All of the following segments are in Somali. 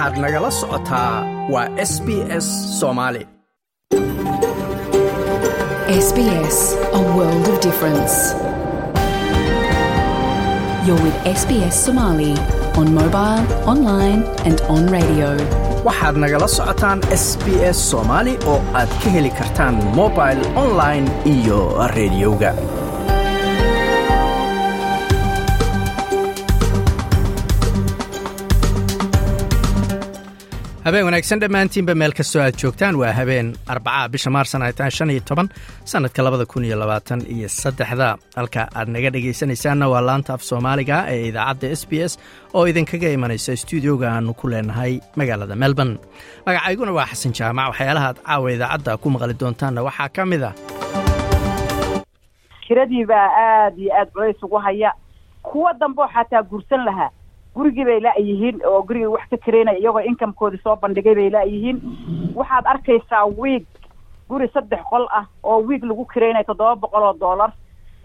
waxaad nagala socotaa waa s b s soomaali SBS, a world of difference. You're with SBS Somali on mobile, online, and on radio. waxaad nagala socotaan s b s soomaali oo aad ka heli kartaan mobile online iyo rediyoga habeen wanaagsan dhammaantiinba meel kastoo aad joogtaan waa habeen arbacaa bisha maarsan ay tahay shan iyo toban sannadka labada kun iyo labaatan iyo saddexda. Halka aad naga dhegaysanaysaanna waa laanta af soomaaliga ee idaacadda s b s oo idinkaga imanaysa stuudioga aanu ku leenahay magaalada melbourne. Magacayguna waa xasan jaamac waxyaalaha aad caawa idaacadda ku maqli doontaanna waxaa ka mid a kiradii baa aad iyo aad culays ugu haya. Kuwa dambe oo xataa gursan lahaa gurigii bay la'yihiin oo gurigii wax ka karaynaya iyagoo inkamkoodii soo bandhigay bay la'yihiin waxaad arkaysaa wiig guri saddex qol ah oo wiig lagu karaynaya toddoba boqol oo dollar.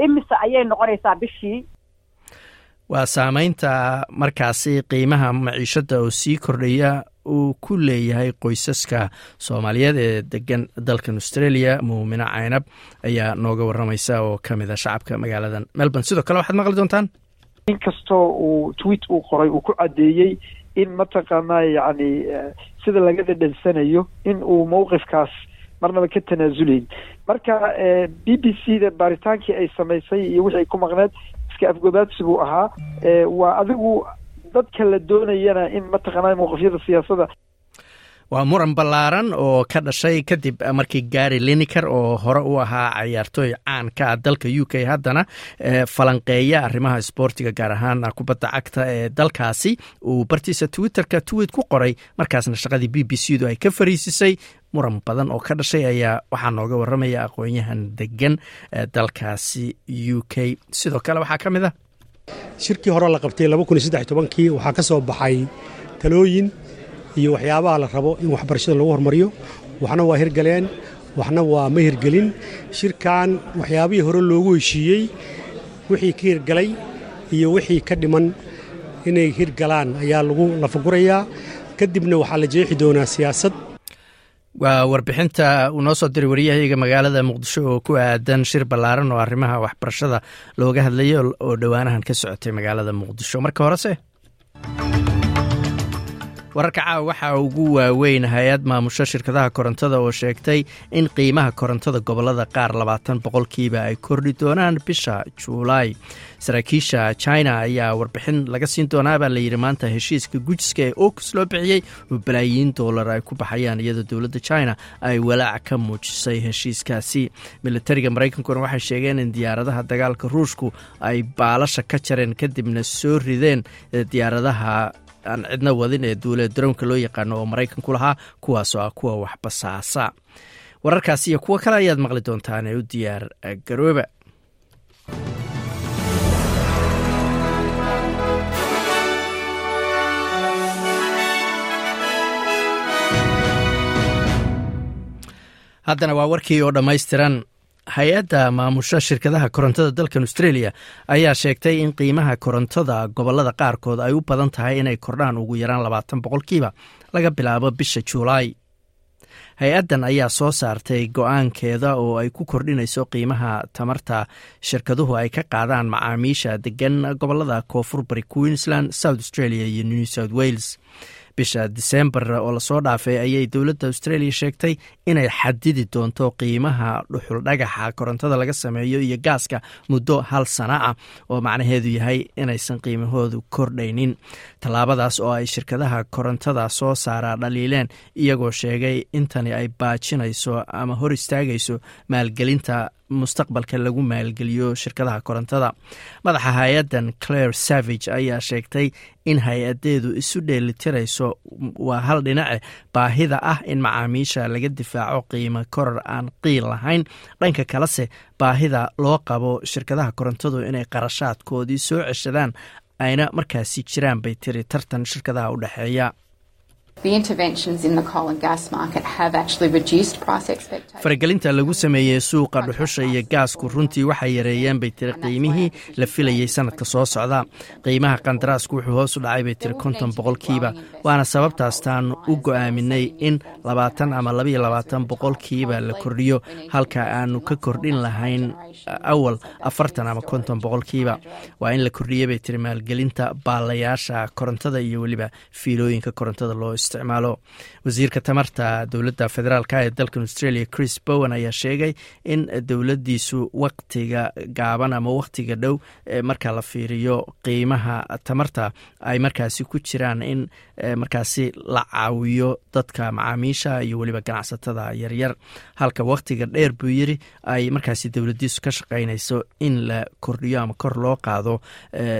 Imise ayay noqonaysaa bishii? Waa saamaynta markaasi qiimaha maciishadda oo sii kordhaya uu ku leeyahay qoysaska soomaaliyeed ee degan dalkan australia muumino caynab ayaa nooga waramaysa oo ka mid a shacabka magaalada melbourne. Sidoo kale waxaad maqli doontaan inkastoo uu tweet uu qoray uu ku caddeeyey in mataqaanaa yacni sida laga dhadhansanayo in uu mawqifkaas marnaba ka tanaasulayn marka b b c da baaritaankii ay samaysay iyo wixii ku maqneed iska afgobaadsi buu ahaa. Waa adigu dadka la doonayana in mataqaanaa mawqifyada siyaasadda waa muran ballaaran oo ka dhashay kadib markii gary lineker oo hore u ahaa cayaartooy caan ka ah dalka u k haddana falanqeeya arrimaha isboortiga gaar ahaan kubadda cagta ee dalkaasi uu bartiisa twitterka tweet ku qoray. Markaasna shaqadii b b c du ay ka fariisisay. Muran badan oo ka dhashay ayaa waxaa nooga waramaya aqoon-yahan degan dalkaasi u k. Sidoo kale waxaa ka mid ah. Shirkii hore la qabtay waxaa ka soo baxay talooyin iyo waxyaabaha la rabo in waxbarashada lagu hormariyo. Waxna waa hirgaleen waxna waa ma hirgelin. Shirkan waxyaabihii hore loogu heshiiyey wixii ka hirgalay iyo wixii ka dhiman inay hirgalaan ayaa lagu lafagurayaa. Kadibna waxaa la jeexi doonaa siyaasad. Waa warbixinta uu soo diray waryahayga magaalada muqdisho oo ku aadan shir ballaaran oo arrimaha waxbarashada looga hadlayay oo dhowaanahan ka socotay magaalada muqdisho. Marka horese wararka caawa waxaa ugu waaweyn hay'ad maamusho shirkadaha korontada oo sheegtay in qiimaha korontada gobollada qaar labaatan boqolkiiba ay kordhi doonaan bisha juulaay saraakiisha china ayaa warbixin laga siin doonaa baa layidhi maanta heshiiska gujiska ee oks loo bixiyey oo balaayiin doolar ay ku baxayaan iyadoo dowladda china ay walaac ka muujisay heshiiskaasi. Militariga maraykankuna waxay sheegeen in diyaaradaha dagaalka ruushku ay baalasha ka jareen kadibna soo rideen diyaaradaha aan cidna wadin ee duulee daroonka loo yaqaano oo maraykanku lahaa kuwaasoo ah kuwa waxbasaasa wararkaas iyo kuwo kale ayaad maqli doontaan ee u diyaar garooba haddana waa warkii oo dhammaystiran hay'adda maamusho shirkadaha korontada dalkan australia ayaa sheegtay in qiimaha korontada gobollada qaarkood ay u badan tahay inay kordhaan ugu yaraan labaatan boqolkiiba laga bilaabo bisha juulaay hay'addan ayaa soo saartay go'aankeeda oo ay ku kordhinayso qiimaha tamarta shirkaduhu ay ka qaadaan macaamiisha degan gobollada koonfur bari queensland south australia iyo new south wales bisha disembar oo la soo dhaafay ayay dowladda australia sheegtay inay xadidi doonto qiimaha dhuxul dhagaxa korontada laga sameeyo iyo gaaska muddo hal sana ah oo macnaheedu yahay inaysan qiimahoodu kordhaynin. Tallaabadaas oo ay shirkadaha korontada soo saaraa dhaliileen iyagoo sheegay intani ay baajinayso ama hor istaagayso maalgelinta mustaqbalka lagu maalgeliyo shirkadaha korontada. Madaxa hay'addan claire savage ayaa sheegtay in hay'adeedu isu dheelitirayso waa hal dhinace baahida ah in macaamiisha laga difaaco qiimo korar aan qiil lahayn. Dhanka kalese baahida loo qabo shirkadaha korontadu inay qarashaadkoodii soo ceshadaan ayna markaasi jiraan bay tiri tartan shirkadaha u dhexeeya faragelinta lagu sameeyey suuqa dhuxusha iyo gaasku runtii waxay yareeyeen bay tiri qiimihii la filayey sanadka soo socda. qiimaha qandaraasku wuxuu hoos u dhacay bay tiri konton boqolkiiba waana sababtaastaan u go'aaminay in labaatan ama labaiyo labaatan boqolkiiba la kordhiyo halka aanu ka kordhin lahayn awal afartan ama konton boqolkiiba waa in la kordhiya bay tiri maalgelinta baalayaasha korontada iyo weliba fiilooyinka korontada loo isticmaalo wasiirka tamarta dowladda federaalk ee dalkan australia chris bowen ayaa sheegay in dowladdiisu waktiga gaaban ama wakhtiga dhow marka la fiiriyo qiimaha tamarta ay markaasi ku jiraan in markaasi la caawiyo dadka macaamiisha iyo weliba ganacsatada yaryar. Halka wakhtiga dheer buu yiri ay markaasi dowladdiisu ka shaqaynayso in la kordhiyo ama kor loo qaado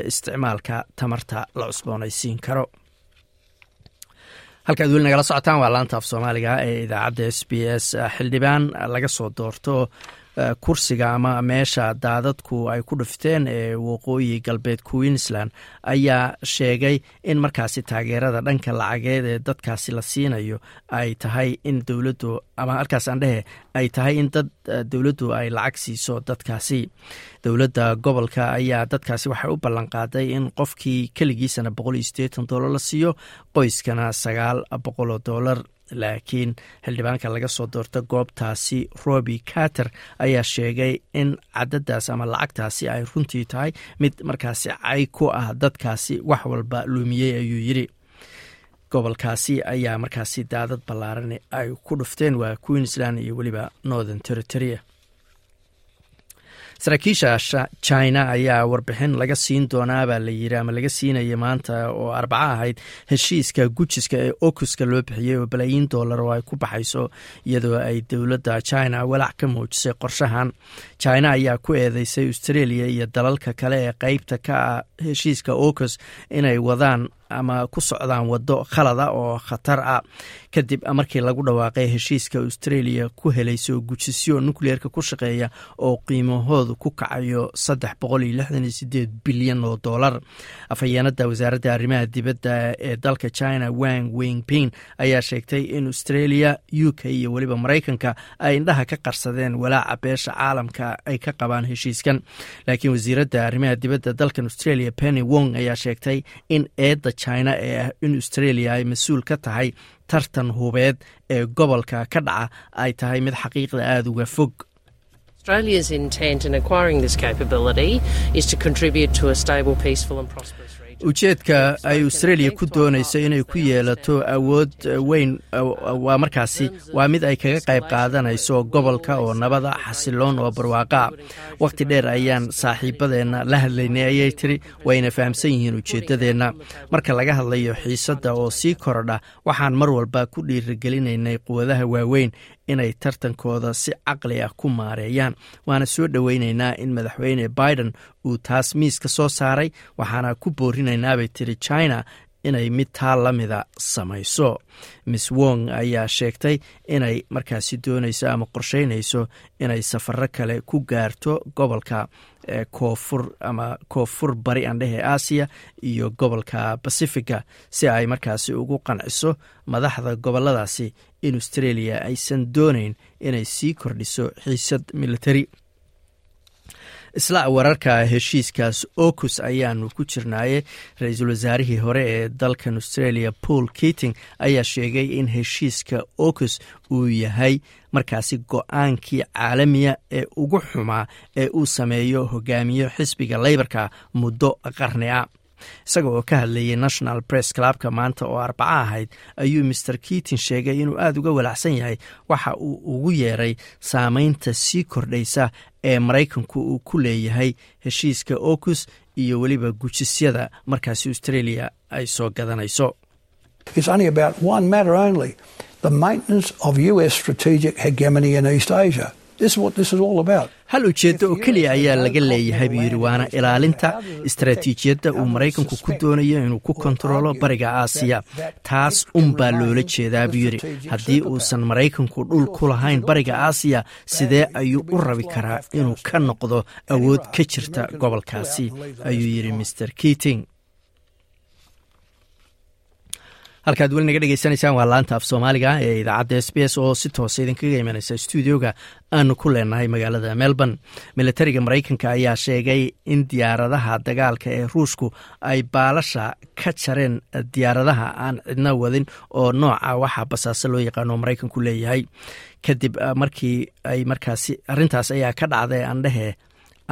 isticmaalka tamarta la cusboonaysiin karo halkaad weli nagala socotaan waa laanta af soomaaliga ee idaacadda s b s xildhibaan laga soo doorto kursiga ama meesha daadadku ay ku dhifteen ee waqooyi galbeed queensland ayaa sheegay in markaasi taageerada dhanka lacageed ee dadkaasi la siinayo ay tahay in dowladdu ama halkaas aan dhehe ay tahay in dad dowladdu ay lacag siiso dadkaasi. Dowladda gobolka ayaa dadkaasi waxay u ballanqaaday in qofkii keligiisana boqol iyo siddeetan doolar la siiyo qoyskana sagaal boqoloo doolar laakiin xildhibaanka laga soo doorta goobtaasi robi carter ayaa sheegay in cadadaas ama lacagtaasi ay runtii tahay mid markaasi cay ku ah dadkaasi wax walba lumiyey ayuu yidhi. Gobolkaasi ayaa markaasi daadad ballaaran ay ku dhufteen waa queensland iyo weliba northern territory saraakiisha china ayaa warbixin laga siin doonaabaa la yiri ama laga siinaya maanta oo arbaco ahayd heshiiska gujiska ee okuska loo bixiyey oo balaayiin doolar oo ay ku baxayso iyadoo ay dowladda china walaac ka muujisay qorshahan. China ayaa ku eedeysay australia iyo dalalka kale ee qeybta ka ah heshiiska okus inay wadaan ama ku socdaan waddo khalada oo khatar ah. Kadib markii lagu dhawaaqay heshiiska australia ku helayso gujisyo nukleerka ku shaqeeya oo qiimahoodu ku kacayo saddex boqol iyo lixdan iyo sideed bilyan oo dollar. Afhayeenada wasaaradda arrimaha dibadda ee dalka china wang wingping ayaa sheegtay in australia u k iyo weliba maraykanka ay indhaha ka qarsadeen walaaca beesha caalamka ay ka qabaan heshiiskan. Laakiin wasiiradda arrimaha dibadda dalkan australia penny wong ayaa sheegtay in eedda china ee ah in australia ay mas'uul ka tahay tartan hubeed ee gobolka ka dhaca ay tahay mid xaqiiqda aada uga fog Ujeedka ay australia ku doonayso inay ku yeelato awood weyn waa markaasi. Waa mid ay kaga qayb qaadanayso gobolka oo nabada xasiloon oo barwaaqaa wakhti dheer ayaan saaxiibadeenna la hadlaynay ayay tiri wayna fahamsan yihiin ujeeddadeenna. Marka laga hadlayo xiisadda oo sii korodha waxaan mar walba ku dhiirigelinaynay quwadaha waaweyn inay tartankooda si caqli ah ku maareeyaan. Waana soo dhoweynaynaa in madaxweyne biden uu taas miiska soo saaray waxaana ku boorinaynaa tiri china inay mid taa la mida samayso. Miss wong ayaa sheegtay inay markaasi doonayso ama qorsheynayso inay safaro kale ku gaarto gobolka koonfur ama koonfur bari andhehe aasiya iyo gobolka bacifica si ay markaasi ugu qanciso madaxda goboladaasi in australia aysan doonayn inay sii kordhiso xiisad militari isla wararka heshiiskaas okus ayaanu ku jirnaaye. Ra'iisul wasaarihii hore ee dalkan australia paul keating ayaa sheegay in heshiiska okus uu yahay markaasi go'aankii caalamiya ee ugu xumaa ee uu sameeyo hogaamiyo xisbiga leybarka muddo qarni a isaga oo ka hadlayay national press clubka maanta oo arbaco ahayd ayuu master keating sheegay inuu aada uga walacsan yahay waxa uu ugu yeeray saameynta sii kordhaysa ee maraykanku uu ku leeyahay heshiiska okus iyo weliba gujisyada markaasi australia ay soo gadanayso hal ujeeddo oo keliya ayaa laga leeyahay buu yidhi waana ilaalinta istaraatiijiyadda uu maraykanku ku doonayo inuu ku kontaroolo bariga aasiya. taas unbaa loola jeedaa buu yidhi. haddii uusan maraykanku dhul ku lahayn bariga aasiya sidee ayuu u rabi karaa inuu ka noqdo awood ka jirta gobolkaasi ayuu yidhi master keating halkaad weli naga dhegeysanaysaan waa laanta af soomaaliga ee idaacadda s b s oo si toosa idinkaga imanaysa stuudioga aanu ku leenahay magaalada melbourne. Militariga maraykanka ayaa sheegay in diyaaradaha dagaalka ee ruushku ay baalasha ka jareen diyaaradaha aan cidna wadin oo nooca waxa basaase loo yaqaano maraykanku leeyahay. Kadib markii ay markaasi arrintaas ayaa ka dhacday andhehe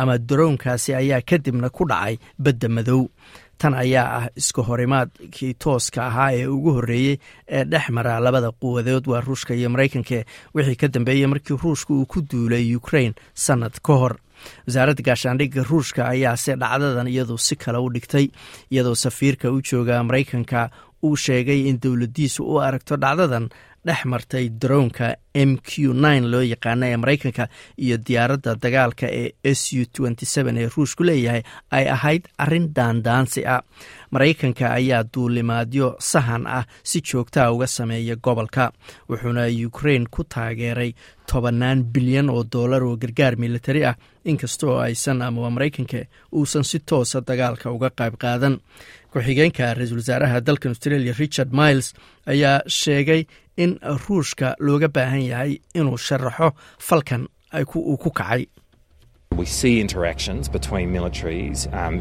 ama daroonkaasi ayaa kadibna ku dhacay badda madow tan ayaa ah iska horimaadkii tooska ahaa ee ugu horreeyey ee dhex mara labada quwadood waa ruushka iyo maraykanka. Wixii ka dambeeyey markii ruushka uu ku duulay ukrain sannad ka hor. Wasaaradda gaashaandhigga ruushka ayaase dhacdadan iyadu si kale u dhigtay iyadoo safiirka u jooga maraykanka uu sheegay in dowladdiisu u aragto dhacdadan dhex martay daroonka m q loo yaqaana ee maraykanka iyo diyaaradda dagaalka ee s u ee ruushku leeyahay ay ahayd arrin daandaansi ah. Maraykanka ayaa duulimaadyo sahan ah si joogtaa uga sameeya gobolka wuxuuna ukrain ku taageeray tobannaan bilyan oo dollar oo gargaar militari ah inkastooo aysan ama maraykanka uusan si toosa dagaalka uga qayb qaadan ku-xigeenka ra'iisul wasaaraha dalkan australia richard miles ayaa sheegay in ruushka looga baahan yahay inuu sharaxo falkan uu ku kacay Um,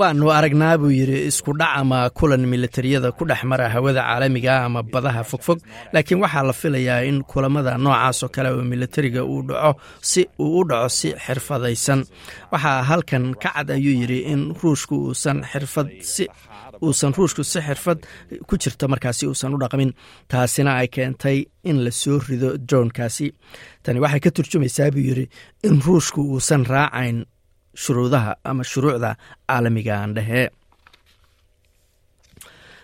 waanu aragnaa buu yidhi isku dhac ama kulan militariyada ku dhex mara hawada caalamiga ama badaha fogfog. Laakiin waxaa la filayaa in kulamada noocaas oo kale oo militariga uu dhaco si uu u dhaco si xirfadaysan. Waxaa halkan ka cad ayuu yidhi in ruushku uusan xirfad si uusan ruushku si xirfad ku jirto markaasi uusan u dhaqmin. Taasina ay keentay in la soo rido dronkaasi tani waxay ka turjumaysaa buu yidhi in ruushku uusan raacayn shuruudaha ama shuruucda caalamiga aan dhehe.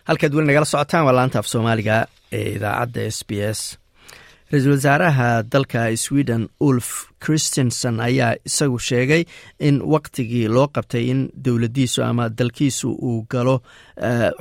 Halkaad weli nagala socotaan waa laanta af soomaaliga ee idaacadda s b s ra'iisul wasaaraha dalka sweden ulf christensen ayaa isagu sheegay in waktigii loo qabtay in dowladdiisu ama dalkiisu uu galo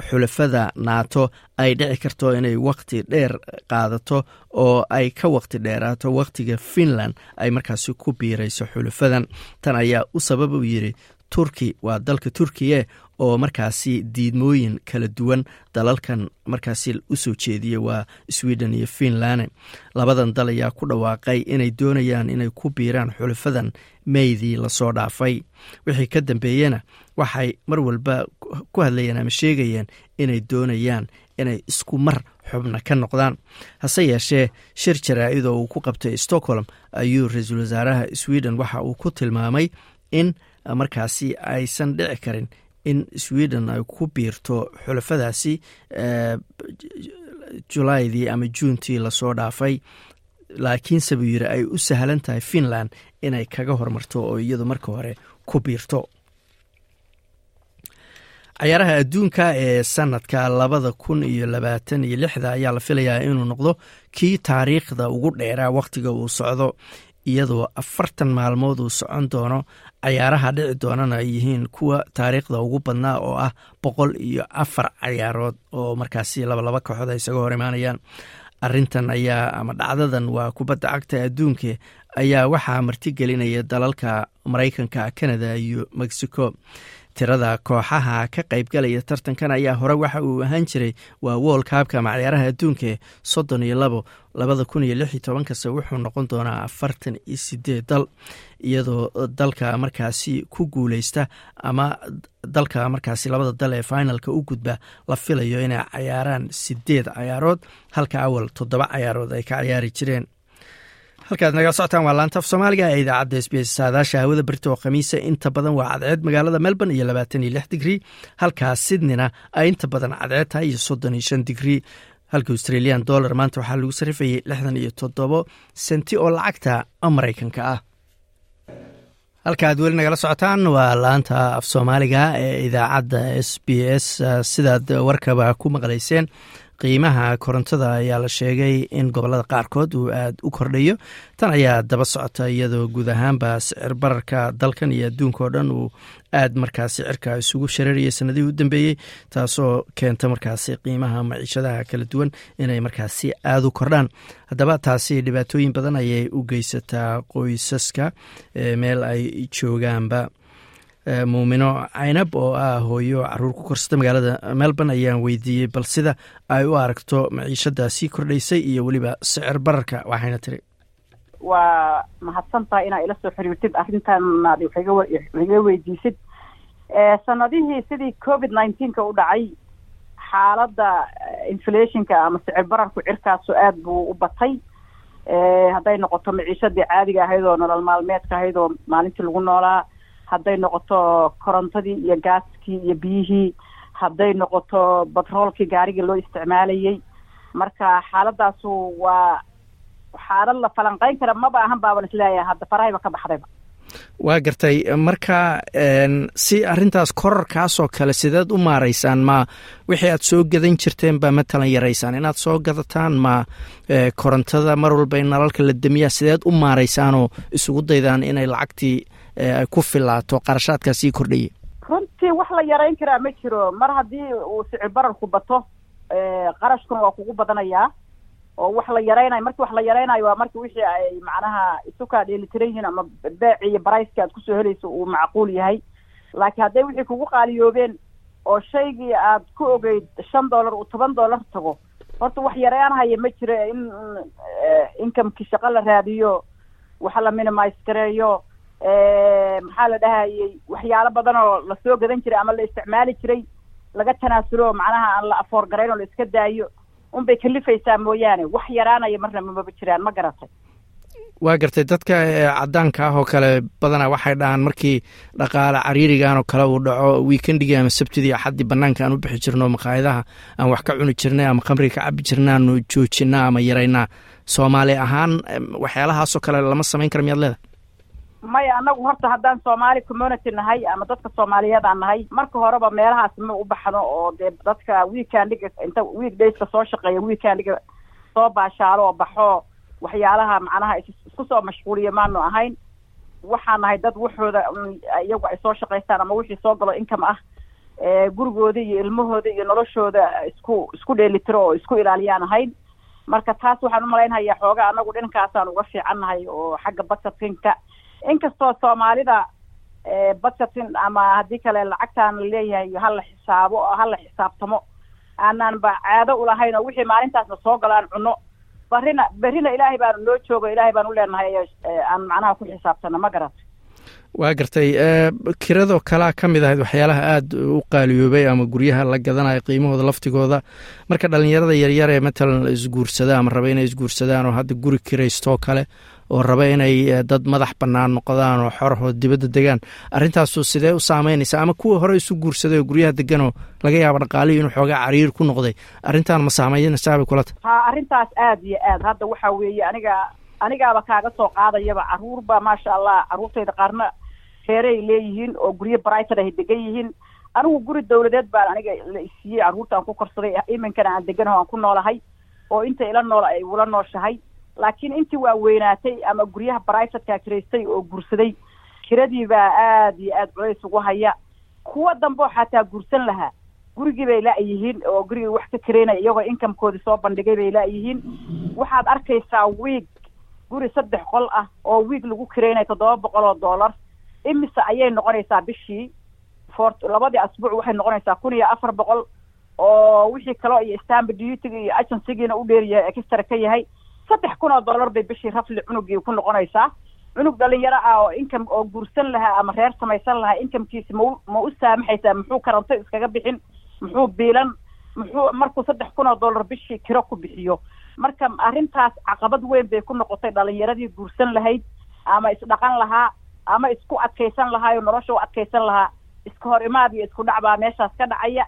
xulafada naato ay dhici karto inay wakti dheer qaadato oo ay ka wakti dheeraato waktiga finland ay markaasi ku biirayso xulafadan tan ayaa u sabab uu yidhi turki waa dalka turkiye oo markaasi diidmooyin kala duwan dalalkan markaasi u soo jeediya waa sweden iyo finland. Labadan dal ayaa ku dhawaaqay inay doonayaan inay ku biiraan xulafadan meydii la soo dhaafay. Wixii ka dambeeyena waxay mar walba ku hadlayeen ama sheegayeen inay doonayaan inay isku mar xubna ka noqdaan. Hase yeeshee shir jaraa-id oo uu ku qabtay stockholm ayuu ra'iisul wasaaraha sweden waxa uu ku tilmaamay in markaasi aysan dhici karin in sweden ay ku biirto xulafadaasi julaydii ama juuntii la soo dhaafay. Laakiinse buu yidhi ay u sahlan tahay finland inay kaga hormarto oo iyadu marka hore ku biirto. Cayaaraha adduunka ee sanadka labada kun iyo labaatan iyo lixda ayaa la filayaa inuu noqdo kii taariikhda ugu dheeraa wakhtiga uu socdo iyadoo afartan maalmood uu socon doono cayaaraha dhici doonana ay yihiin kuwa taariikhda ugu badnaa oo ah boqol iyo afar cayaarood oo markaasi labalaba kooxood ay isaga hor imaanayaan. Arintan ayaa ama dhacdadan waa kubadda cagta adduunka ayaa waxaa martigelinaya dalalka maraykanka canada iyo mexico tirada kooxaha ka qaybgalaya tartankan ayaa hore waxa uu ahaan jiray waa wool kaabka ama cayaaraha adduunka soddon iyo labo labada kun iyo lix iyo tobankase wuxuu noqon doonaa afartan iyo sideed dal iyadoo dalka markaasi ku guuleysta ama dalka markaasi labada dal ee finalka u gudba la filayo inay cayaaraan sideed cayaarood halka awal toddoba cayaarood ay ka cayaari jireen halkaad nagala socotaan waa laanta af soomaaliga ee idaacadda s b s saadaasha hawada berita oo khamiisa inta badan waa cadceed. Magaalada melbourne iyo labaatan iyo lix digrii halkaa sydneyna ay inta badan cadceed tahay iyo soddon iyo shan digrii halka australian dollar maanta waxaa lagu sarifayay lixdan iyo toddobo senti oo lacagta maraykanka ah. Halkaaad weli nagala socotaan waa laanta af soomaaliga ee idaacadda s b s sidaad warkaba ku maqlayseen qiimaha korontada ayaa la sheegay in gobollada qaarkood uu aada u kordhayo. Tan ayaa daba socota iyadoo guud ahaanba sicir bararka dalkan iyo adduunka oo dhan uu aada markaasi cirka isugu shareerayay sanadihii u dambeeyey taasoo keenta markaasi qiimaha maciishadaha kala duwan inay markaasi aada u kordhaan. Haddaba taasi dhibaatooyin badan ayay u geysataa qoysaska meel ay joogaanba muumino caynab oo ah hooyo carruur ku korsata magaalada melbourne ayaan weydiiyey bal sida ay u aragto maciishada sii kordhaysay iyo weliba sicir bararka waxayna tiri waa mahadsantahay inaa ila soo xiriirtid arrintan iga weydiisid. Sanadihii sidii covid nineteenka u dhacay xaaladda inflationka ama sicir bararku cirkaasu aada buu u batay. Hadday noqoto maciishadii caadiga ahayd oo nolol maalmeedka ahayd oo maalintii lagu noolaa hadday noqoto korontadii iyo gaaskii iyo biyihii hadday noqoto batroolkii gaarigii loo isticmaalayay. Marka xaaladaasu waa xaalad la falanqeyn kara maba ahan baaban is leeyahay hadda farahayba ka baxdayba. Waa gartay marka si arrintaas korarkaasoo kale sideed u maaraysaan ma wixii aad soo gadan jirteen baa matalan yaraysaan. Inaad soo gadataan ma korontada mar walba in nalalka la demiyaa sideed u maaraysaanoo isugu daydaan inay lacagtii ay ku filaato qarashaadkaa sii kordhaya. Runtii wax la yarayn karaa ma jiro. Mar haddii uu sicir bararku bato qarashkuna waa kugu badanayaa. Oo wax la yaraynayo markii wax la yaraynayo waa marki wixii ay macnaha isukaa dheelitiran yihiin ama beeci iyo barayska aad ku soo helayso uu macquul yahay. Laakiin hadday wixii kugu qaaliyoobeen oo shaygii aad ku ogeyd shan dollar uu toban dollar tago horta wax yaraanhaya ma jiro in incomekii shaqo la raadiyo wax la minimise gareeyo maxaa la dhahayay? Waxyaalo badan oo la soo gadan jiray ama la isticmaali jiray laga tanaasulo macnaha aan la afoor garayn oo la iska daayo unbay kalifaysaa mooyaane. Wax yaraanaya marna mamaba jiraan ma garatay. Waa gartay dadka cadaanka ah oo kale badanaa waxay dhahaan markii dhaqaale cariirigan oo kale uu dhaco weekendigii ama sabtidii axaddii banaanka aan u bixi jirno maqaayadaha aan wax ka cuni jirnay ama khamriga ka cabi jirna aanu joojinaa ama yaraynaa soomaali ahaan waxyaalahaasoo kale lama samayn kara miyaad leedahay maya anagu horta haddaan soomaali community nahay ama dadka soomaaliyeed aan nahay marka horeba meelahaas ma u baxno oo dee dadka weekendiga inta week dayska soo shaqeeya weekendiga soo baashaalo oo baxo waxyaalaha macnaha isku soo mashquuliya maanu ahayn. Waxaan nahay dad waxooda iyagu ay soo shaqaystaan ama wixii soo galo income ah gurigooda iyo ilmahooda iyo noloshooda isku isku dheelitiro oo isku ilaaliyaan ahayn. Marka taas waxaan umalaynhayaa xoogaa anagu dhinkaasaan uga fiican nahay oo xagga budgetinka inkastoo soomaalida budgetin ama haddii kale lacagtaan la leeyahay hala xisaabo hala xisaabtamo aanaan ba caado ulahayn oo wixii maalintaasna soo galo aan cunno. Barina berrina ilaahay baanu noo joogo ilaahay baan u leenahay aan macnaha ku xisaabtano ma garat waa gartay kiradoo kalea ka mid ahayd waxyaalaha aada u qaaliyoobay ama guryaha la gadanayo qiimahooda laftigooda. Marka dhalinyarada yaryar ee matalan isguursada ama raba inay isguursadaan oo hadda guri kiraystoo kale oo raba inay dad madax bannaan noqdaan oo xorahoo dibadda degaan. Arrintaasu sidee u saameynaysa ama kuwa hore isu guursaday oo guryaha deganoo laga yaabo dhaqaalihii inuu xoogaa cariir ku noqday? Arrintaan ma saameynaysaabay kula tahay ha arrintaas aada iyo aad. Hadda waxaa weeye aniga anigaaba kaaga soo qaadayaba caruurba maasha allah caruurtayda qaarna reeray leeyihiin oo guryo brighton ay degan yihiin. Anigu guri dawladeed baan aniga la isiiyey carruurta aan ku korsaday iminkana aan deganaho aan ku noolahay oo inta ila nool ay ula nooshahay laakiin intii waa weynaatay ama guryaha brightonka kiraystay oo guursaday kiradii baa aada iyo aada culays ugu haya. Kuwa dambeo xataa guursan lahaa gurigii bay la-yihiin oo gurigii wax ka karaynaya iyagoo incomekoodii soo bandhigay bay la-yihiin waxaad arkaysaa wiig guri saddex qol ah oo wiig lagu karaynaya toddoba boqol oo dollar. Imise ayay noqonaysaa bishii for labadii asbuuc waxay noqonaysaa kun iyo afar boqol oo wixii kaleo iyo stamp dutyga iyo agencygiina u dheeryahay extra ka yahay saddex kun oo dollar bay bishii rafli cunugii ku noqonaysaa. Cunug dhalinyaro ah oo income oo guursan lahaa ama reer samaysan lahaa incomekiisi mau ma u saamaxaysaa muxuu karanto iskaga bixin muxuu biilan muxuu markuu saddex kun oo dollar bishii kiro ku bixiyo. Marka arrintaas caqabad weyn bay ku noqotay dhalinyaradii guursan lahayd ama isdhaqan lahaa ama isku adkaysan lahaa nolosha u adkaysan lahaa. Iska hor imaad iyo isku dhac baa meeshaas ka dhacaya.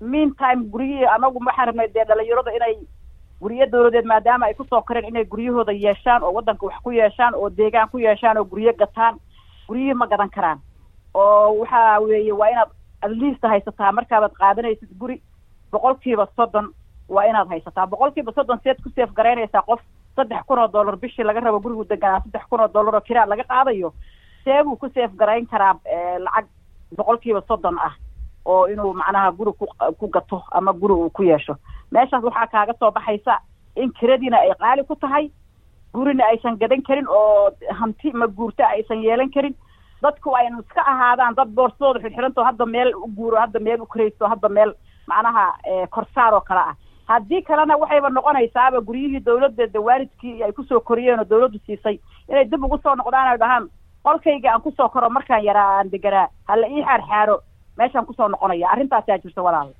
Meantime guryihii anagu waxaan rabnay dee dhalinyarada inay guryo dawladeed maadaama ay ku soo koreen inay guryahooda yeeshaan oo waddanka wax ku yeeshaan oo deegaan ku yeeshaan oo guryo gataan guryihii ma gadan karaan. Oo waxa weeye waa inaad adliista haysataa markaabaad qaadanaysid guri boqolkiiba soddon waa inaad haysataa. Boqolkiiba soddon seed ku seef garaynaysaa qof saddex kun oo dollar bishii laga rabo gurigu deganaa saddex kun oo dollar oo kiraa laga qaadayo see buu ku seef garayn karaa lacag boqolkiiba soddon ah oo inuu macnaha guri ku ku gato ama guri uu ku yeesho meeshaas waxaa kaaga soo baxaysa in kiradiina ay qaali ku tahay gurina aysan gadan karin oo hanti ma guurta aysan yeelan karin. Dadku aynu iska ahaadaan dad boorsadooda xidxidhantoo hadda meel u guuro hadda meel u karaysto hadda meel macnaha korsaar oo kale ah. Haddii kalena waxayba noqonaysaaba guryihii dawladda waalidkii ay ku soo koriyeen oo dawladdu siisay inay dib ugu soo noqdaan ay dhahaan qolkayga aan ku soo koro markaan yaraa aan deganaa hala ii xaarxaaro meeshaan ku soo noqonaya. Arrintaasaa jirta walaal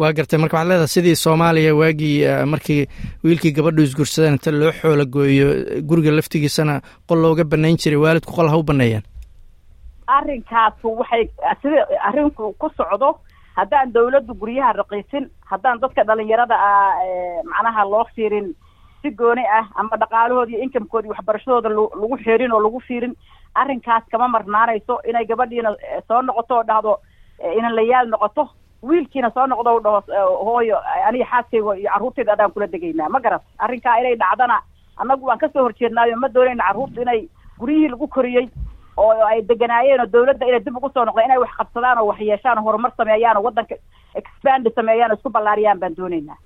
waa gartay marka waxaad leedahay sidii soomaaliya waagii markii wiilkii gabadhu isgursadeen inta loo xoola gooyo guriga laftigiisana qol looga banayn jiray waalidku qol ha u baneeyaan arrinkaasu waxay sida arrinku ku socdo haddaan dawladdu guryaha raqiisin haddaan dadka dhalinyarada ah macnaha loo fiirin si gooni ah ama dhaqaalahooda iyo inkamkooda iyo waxbarashadooda lagu xeerin oo lagu fiirin arrinkaas kama marnaanayso inay gabadhiina soo noqoto oo dhahdo inan layaal noqoto wiilkiina soo noqdo dhaho hooyo aniga xaaskayga iyo carruurtayda adaan kula degaynaa ma garat arrinkaa inay dhacdana annagu waan ka soo horjeednaayo ma doonayna carruurta inay guryihii lagu koriyey oo ay deganaayeen oo dawladda inay dib ugu soo noqdeen inay wax qabsadaan oo wax yeeshaan oo horumar sameeyaan oo waddanka expand sameeyaan oo isku ballaariyaan baan doonaynaa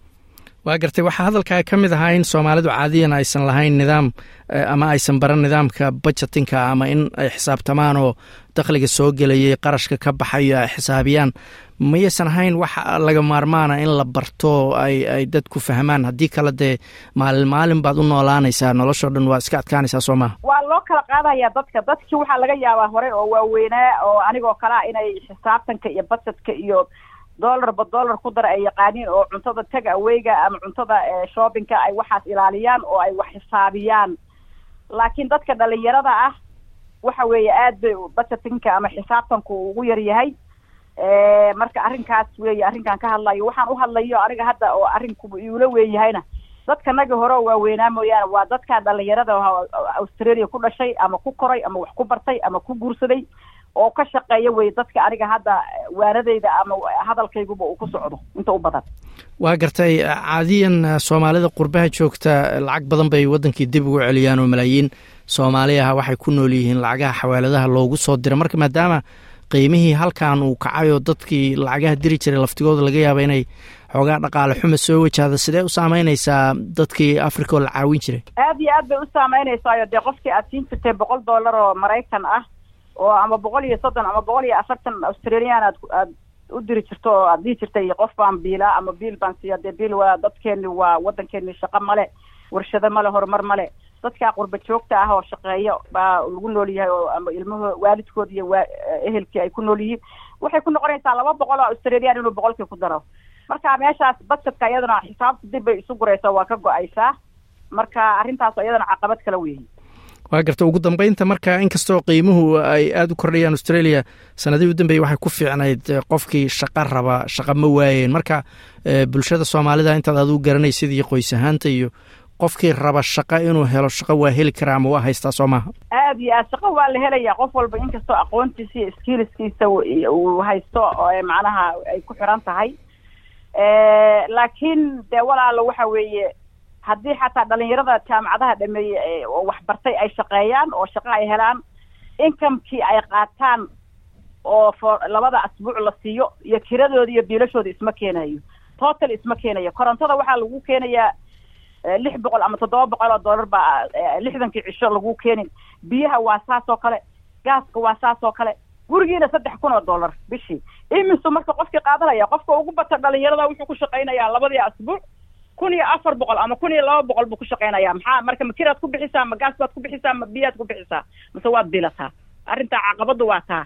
waa gartay waxaa hadalkaa ka mid ahaa in soomaalidu caadiyan aysan lahayn nidaam ama aysan baran nidaamka budgetinka ama in ay xisaabtamaan oo dakhliga soo gelayay qarashka ka baxayo ay xisaabiyaan. Mayaysan ahayn wax laga maarmaana in la barto ay ay dadku fahmaan. Haddii kale dee maalin maalin baad u noolaanaysaa noloshoo dhan waa iska adkaanaysaa soo maha waa loo kala qaadaya dadka. Dadkii waxaa laga yaabaa hore oo waaweynaa oo anigoo kale ah inay xisaabtanka iyo budgetka iyo dollarba dollar ku dara ay yaqaaniin oo cuntada tag aweyga ama cuntada shoppingka ay waxaas ilaaliyaan oo ay wax xisaabiyaan. Laakiin dadka dhalinyarada ah waxa weeye aad bay budgetinka ama xisaabtanku ugu yar yahay. Marka arrinkaas weeye arrinkan ka hadlayo waxaan u hadlayo aniga hadda oo arrinku iula weeyahayna dadka naga hore waaweynaa mooyaane waa dadka dhalinyarada australia ku dhashay ama ku koray ama wax ku bartay ama ku guursaday oo ka shaqeeya wey dadka aniga hadda waanadeyda ama hadalkayguba uu ku socdo inta u badan. Waa gartay caadiyan soomaalida qurbaha joogta lacag badan bay wadankii dib ugu celiyaan oo malaayiin soomaali ah waxay ku nool yihiin lacagaha xawaaladaha loogu soo dira marka maadaama qiimihii halkan uu kacay oo dadkii lacagaha diri jiray laftigooda laga yaaba inay xoogaa dhaqaale xuma soo wajahda sidee u saameynaysaa dadkii africa oo la caawin jiray? Aad iyo aad bay u saameynaysayo dee qofkii aad siin jirtay boqol dollar oo maraykan ah oo ama boqol iyo soddon ama boqol iyo afartan australian aad aad u diri jirto oo aad dhihi jirtay qof baan biilaa ama biil baan siiya dee biil waa dadkeeni waa waddankeeni shaqo male warshado male horumar male dadkaa qurba joogta ah oo shaqeeya baa lagu nool yahay oo ama ilmaho waalidkood iyo waa ehelkii ay ku nool yihiin waxay ku noqonaysaa laba boqol oo australian inuu boqolkii ku daro. Marka meeshaas budgetka iyadana xisaabta dib bay isu guraysaa waa ka go'aysaa. Marka arrintaas iyadana caqabad kala weyihin waa garta ugu dambeynta marka inkastoo qiimuhu ay aada u kordhayaan australia sanadihii u dambeeyey waxay ku fiicnayd qofkii shaqo raba shaqa ma waayeen. Marka bulshada soomaalida intaad adigu garanaysid iyo qoys ahaanta iyo qofkii raba shaqo inuu helo shaqo waa heli karaa ama waa haystaa soo maaha? Aad iyo aad shaqo waa la helaya qof walba inkastoo aqoontiisa iyo skiliskiisa uu haysto macnaha ay ku xiran tahay. Laakiin dee walaalo waxa weeye haddii xataa dhalinyarada jaamacadaha dhameeyey waxbartay ay shaqeeyaan oo shaqo ay helaan inkamekii ay qaataan oo for labada asbuuc la siiyo iyo kiradooda iyo biilashooda isma keenayo. Total isma keenayo. Korontada waxaa lagu keenayaa lix boqol ama toddoba boqol oo dollar baa lixdankii cisho lagu keenin. Biyaha waa saas oo kale gaaska waa saas oo kale gurigiina saddex kun oo dollar bishii. Imisu marka qofkii qaadanaya qofka ugu bata dhalinyarada wuxuu ku shaqaynayaa labadii asbuuc kun iyo afar boqol ama kun iyo laba boqol buu ku shaqaynaya maxaa marka makiraad ku bixisaa ma gaas baad ku bixisaa ma biyaad ku bixisaa mase waad bilataa. Arrintaa caqabadu waa taa.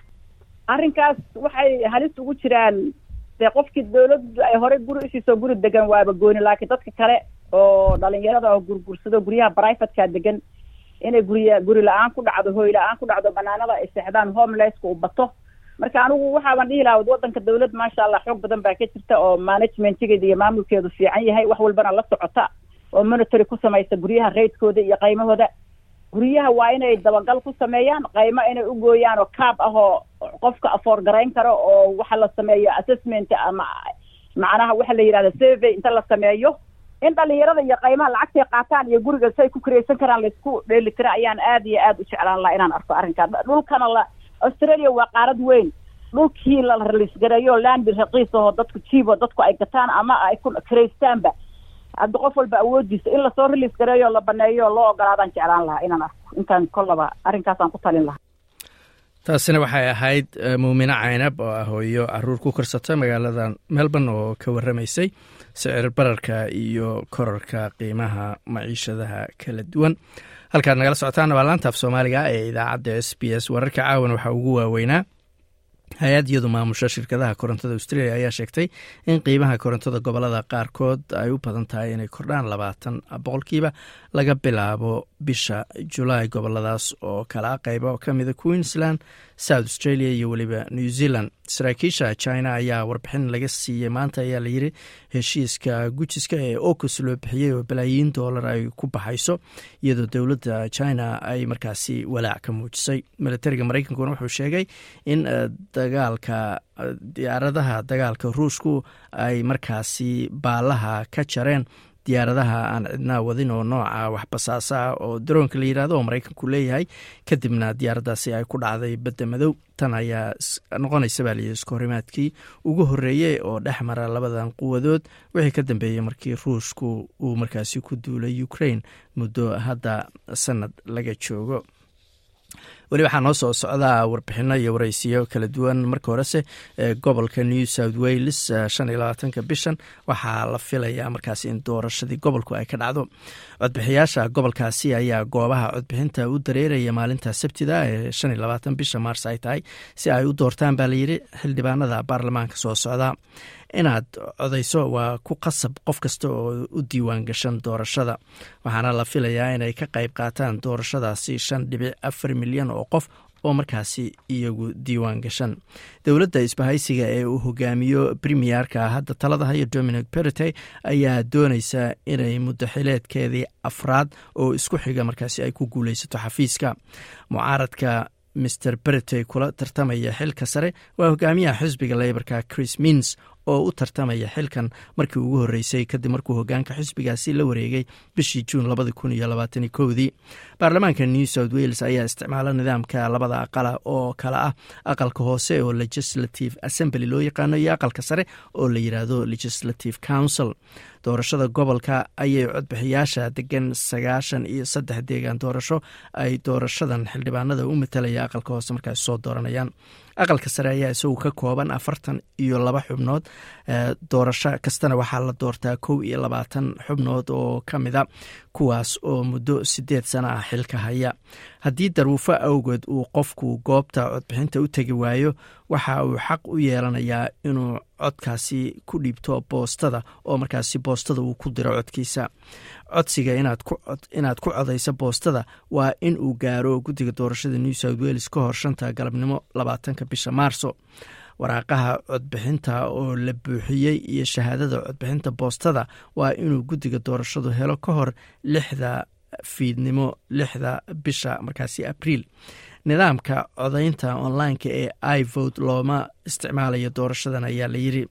Arrinkaas waxay halis ugu jiraan. Dee qofkii dawladdu ay horey guri usiisoo guri degan waaba gooni laakiin dadka kale oo dhalinyarada oo gurgursado guryaha brivatekaa degan inay guriya guri la'aan ku dhacdo hooy la'aan ku dhacdo banaanada ay seexdaan homelesska uu bato marka anigu waxaaban dhihi lahaa waddanka dawlad maasha allah xoog badan baa ka jirta oo managementgeeda iyo maamulkeedu fiican yahay. Wax walbana la socota oo monitory ku samaysa guryaha raydkooda iyo qaymahooda. Guryaha waa inay dabagal ku sameeyaan qaymo inay u gooyaan oo caab ah oo qofka afoor garayn karo oo waxa la sameeyo assessment ama macnaha waxa la yidhahda survey inta la sameeyo. In dhalinyarada iyo qaymaha lacagtay qaataan iyo guriga si ay ku kiraysan karaan la isku dheeli tira ayaan aad iyo aad u jeclaan laha inaan arko arrinkaa dhulkana la australia waa qaarad weyn. Dhulkii la raliisgareeyo landi raqiis ahoo dadku jiibo dadku ay gataan ama ay ku kiraystaanba hadda qof walba awoodiisa in la soo raliis gareeyo la baneeyo loo ogolaadaan jeclaan lahaa. Inaan arko. Intaan kollaba arrinkaasaan ku talin lahaa taasina waxay ahayd muumine caynab oo ah hooyo carruur ku korsata magaalada melbourne oo ka waramaysay sicir bararka iyo korarka qiimaha maciishadaha kala duwan. Halkaad nagala socotaan waa laantaaf soomaaliga ee idaacadda s b s. Wararka caawan waxaa ugu waaweynaa hay'ad iyadu maamusha shirkadaha korontada australia ayaa sheegtay in qiimaha korontada gobollada qaarkood ay u badan tahay inay kordhaan labaatan boqolkiiba laga bilaabo bisha julaay goboladaas oo kala qayba ka mida queensland south australia iyo weliba new zealand. Saraakiisha china ayaa warbixin laga siiyey maanta ayaa layiri heshiiska gujiska ee ocus loo bixiyey oo balaayiin doolar ay ku baxayso iyadoo dowladda china ay markaasi walaac ka muujisay. Militariga mareykankuna wuxuu sheegay in dagaalka diyaaradaha dagaalka ruushku ay markaasi baalaha ka jareen diyaaradaha aan cidnaa wadin oo nooca waxbasaasa oo daroonka la yidhahdo oo maraykanku leeyahay. Kadibna diyaaraddaasi ay ku dhacday badda madow. Tan ayaa noqonaysa baa liyi iskohorimaadkii ugu horreeyey oo dhex mara labadan quwadood wixii ka dambeeyey markii ruushku uu markaasi ku duulay ukraine muddo hadda sanad laga joogo weli waxaa noo soo socdaa warbixino iyo wareysiyo kala duwan. Marka horese gobolka new south wales shan iyo labaatanka bishan waxaa la filayaa markaas in doorashadii gobolku ay ka dhacdo. Codbixiyaasha gobolkaasi ayaa goobaha codbixinta u dareeraya maalinta sabtida ee shan iyo labaatan bisha maars ay tahay si ay u doortaan baa layidhi xildhibaanada baarlamaanka soo socda inaad codayso waa ku qasab qof kasta oo u diiwaan gashan doorashada. Waxaana la filayaa inay ka qayb qaataan doorashadaasi shan dhibic afar milyan oo qof oo markaasi iyagu diiwaan gashan. Dowladda isbahaysiga ee uu hogaamiyo premierka hadda talada hayo dominic perite ayaa dooneysa inay muddaxileedkeedii afraad oo isku xiga markaasi ay ku guuleysato xafiiska. Mucaaradka mr berite kula tartamaya xilka sare waa hogaamiyaha xisbiga leybarka chris mins oo u tartamaya xilkan markii ugu horreysay kadib markuu hogaanka xisbigaasi la wareegay bishii juun kowdii. Baarlamaanka new south wales ayaa isticmaala nidaamka labada aqala oo kale ah aqalka hoose oo legislative assembly loo yaqaano iyo aqalka sare oo la yidhaahdo legislative council. Doorashada gobolka ayay codbixiyaasha degan sagaashan iyo saddex deegaan doorasho ay doorashadan xildhibaanada u matalaya aqalka hoose markaas soo dooranayaan aqalka sare ayaa isagu ka kooban afartan iyo laba xubnood doorasho kastana waxaa la doortaa kow iyo labaatan xubnood oo ka mida kuwaas oo muddo sideed sana ah xilka haya. Haddii daruufo awgeed uu qofku goobta codbixinta u tegi waayo waxa uu xaq u yeelanayaa inuu codkaasi ku dhiibto boostada oo markaasi boostada uu ku diro codkiisa codsiga inaad ku codayso boostada waa in uu gaaro guddiga doorashada new south wales ka hor shanta galabnimo labaatanka bisha maarso waraaqaha codbixinta oo la buuxiyey iyo shahaadada codbixinta boostada waa inuu guddiga doorashadu helo ka hor lixda fiidnimo lixda bisha markaasi abriil nidaamka codaynta onlineka ee ivot looma isticmaalayo doorashadan ayaa la yiri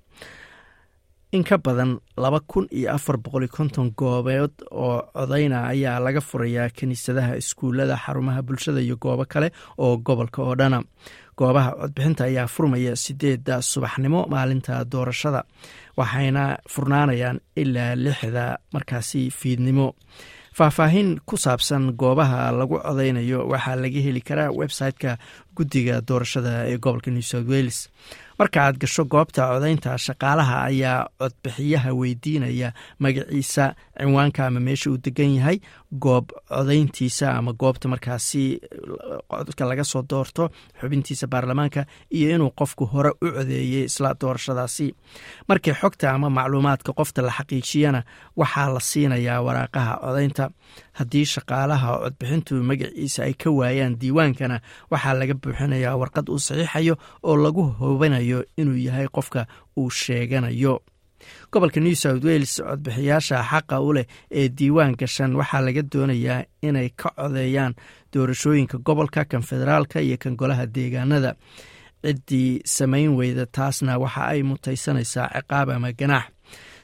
in ka badan laba kun iyo afar boqoli konton goobood oo codayna ayaa laga furayaa kiniisadaha iskuullada xarumaha bulshada iyo goobo kale oo gobolka oo dhana. Goobaha codbixinta ayaa furmaya sideedda subaxnimo maalinta doorashada waxayna furnaanayaan ilaa lixda markaasi fiidnimo. Faahfaahin ku saabsan goobaha lagu codaynayo waxaa laga heli karaa website-ka guddiga doorashada ee gobolka new south wales marka aad gasho goobta codaynta shaqaalaha ayaa codbixiyaha weydiinaya magaciisa cinwaanka ama meesha uu degan yahay goob codayntiisa ama goobta markaasi codka laga soo doorto xubintiisa baarlamaanka iyo inuu qofku hore u codeeyey isla doorashadaasi. Markii xogta ama macluumaadka qofta la xaqiijiyana waxaa la siinayaa waraaqaha codaynta haddii shaqaalaha codbixintu magaciisa ay ka waayaan diiwaankana waxaa laga buuxinayaa warqad uu saxiixayo oo lagu hubinayo inuu yahay qofka uu sheeganayo gobolka new south wales codbixiyaasha xaqa u leh ee diiwaan gashan waxaa laga doonayaa inay ka codeeyaan doorashooyinka gobolka kan federaalka iyo kan golaha deegaanada. Ciddii samayn weyda taasna waxa ay mutaysanaysaa ciqaab ama ganaax.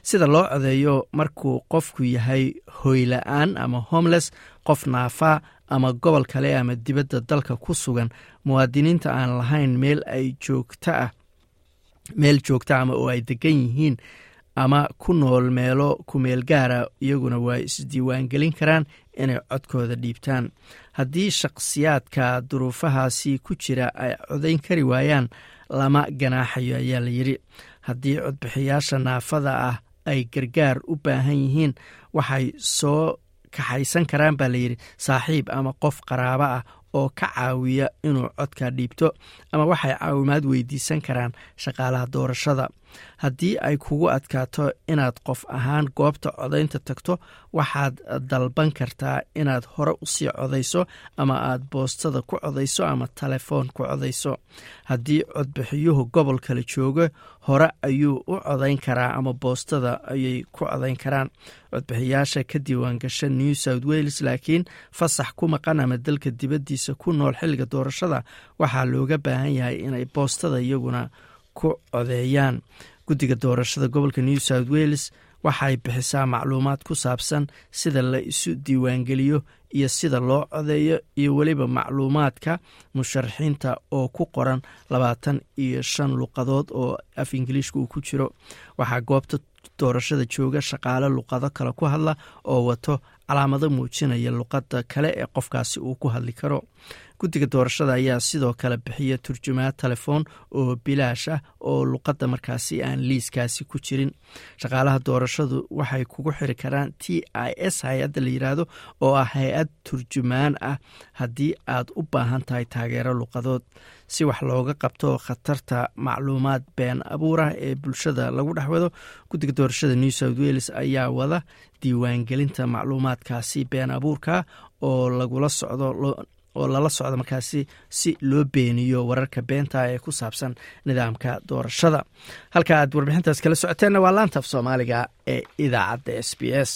Sida loo codeeyo markuu qofku yahay hoyla-aan ama homeless qof naafaa ama gobol kale ama dibadda dalka ku sugan muwaadiniinta aan lahayn meel ay joogta ah meel joogta ama oo ay degan yihiin ama ku nool meelo kumeel gaara iyaguna waa isdiiwaangelin karaan inay codkooda dhiibtaan. Haddii shakhsiyaadka duruufahaasi ku jira ay codayn kari waayaan lama ganaaxayo ayaa la yidhi. Haddii codbixiyaasha naafada ah ay gargaar u baahan yihiin waxay soo kaxaysan karaan baa layidhi saaxiib ama qof qaraabo ah oo ka caawiya inuu codka dhiibto ama waxay caawimaad weydiisan karaan shaqaalaha doorashada haddii ay kugu adkaato inaad qof ahaan goobta codaynta tagto waxaad dalban kartaa inaad hore u sii codayso ama aad boostada ku codayso ama telefoon ku codayso. Haddii codbixiyuhu gobol kale joogo hore ayuu u codayn karaa ama boostada ayay ku codayn karaan. Codbixiyaasha ka diiwaangasha new south wales laakiin fasax ku maqan ama dalka dibaddiisa ku nool xilliga doorashada waxaa looga baahan yahay inay boostada iyaguna ku codeeyaan guddiga doorashada gobolka new south wales waxay bixisaa macluumaad ku saabsan sida la isu diiwaangeliyo iyo sida loo codeeyo iyo weliba macluumaadka musharaxiinta oo ku qoran labaatan iyo shan luqadood oo af ingiliishka uu ku jiro. Waxaa goobta doorashada jooga shaqaale luqado kale ku hadla oo wato calaamado muujinaya luqadda kale ee qofkaasi uu ku hadli karo guddiga doorashada ayaa sidoo kale bixiya turjumaad telefoon oo bilaash ah oo luqadda markaasi aan liiskaasi ku jirin. Shaqaalaha doorashadu waxay kugu xiri karaan t i s hay'adda la yidhaahdo oo ah hay'ad turjumaan ah. Haddii aad u baahan tahay taageero luqadood si wax looga qabto khatarta macluumaad been abuurah ee bulshada lagu dhex wado guddiga doorashada new south wales ayaa wada diiwaangelinta macluumaadkaasi been abuurka oo lagula socdo oo lala socdo markaasi si loo beeniyo wararka beenta ee ku saabsan nidaamka doorashada. Halka aad warbixintaas kala socoteenna waa laanta af soomaaliga ee idaacadda s b s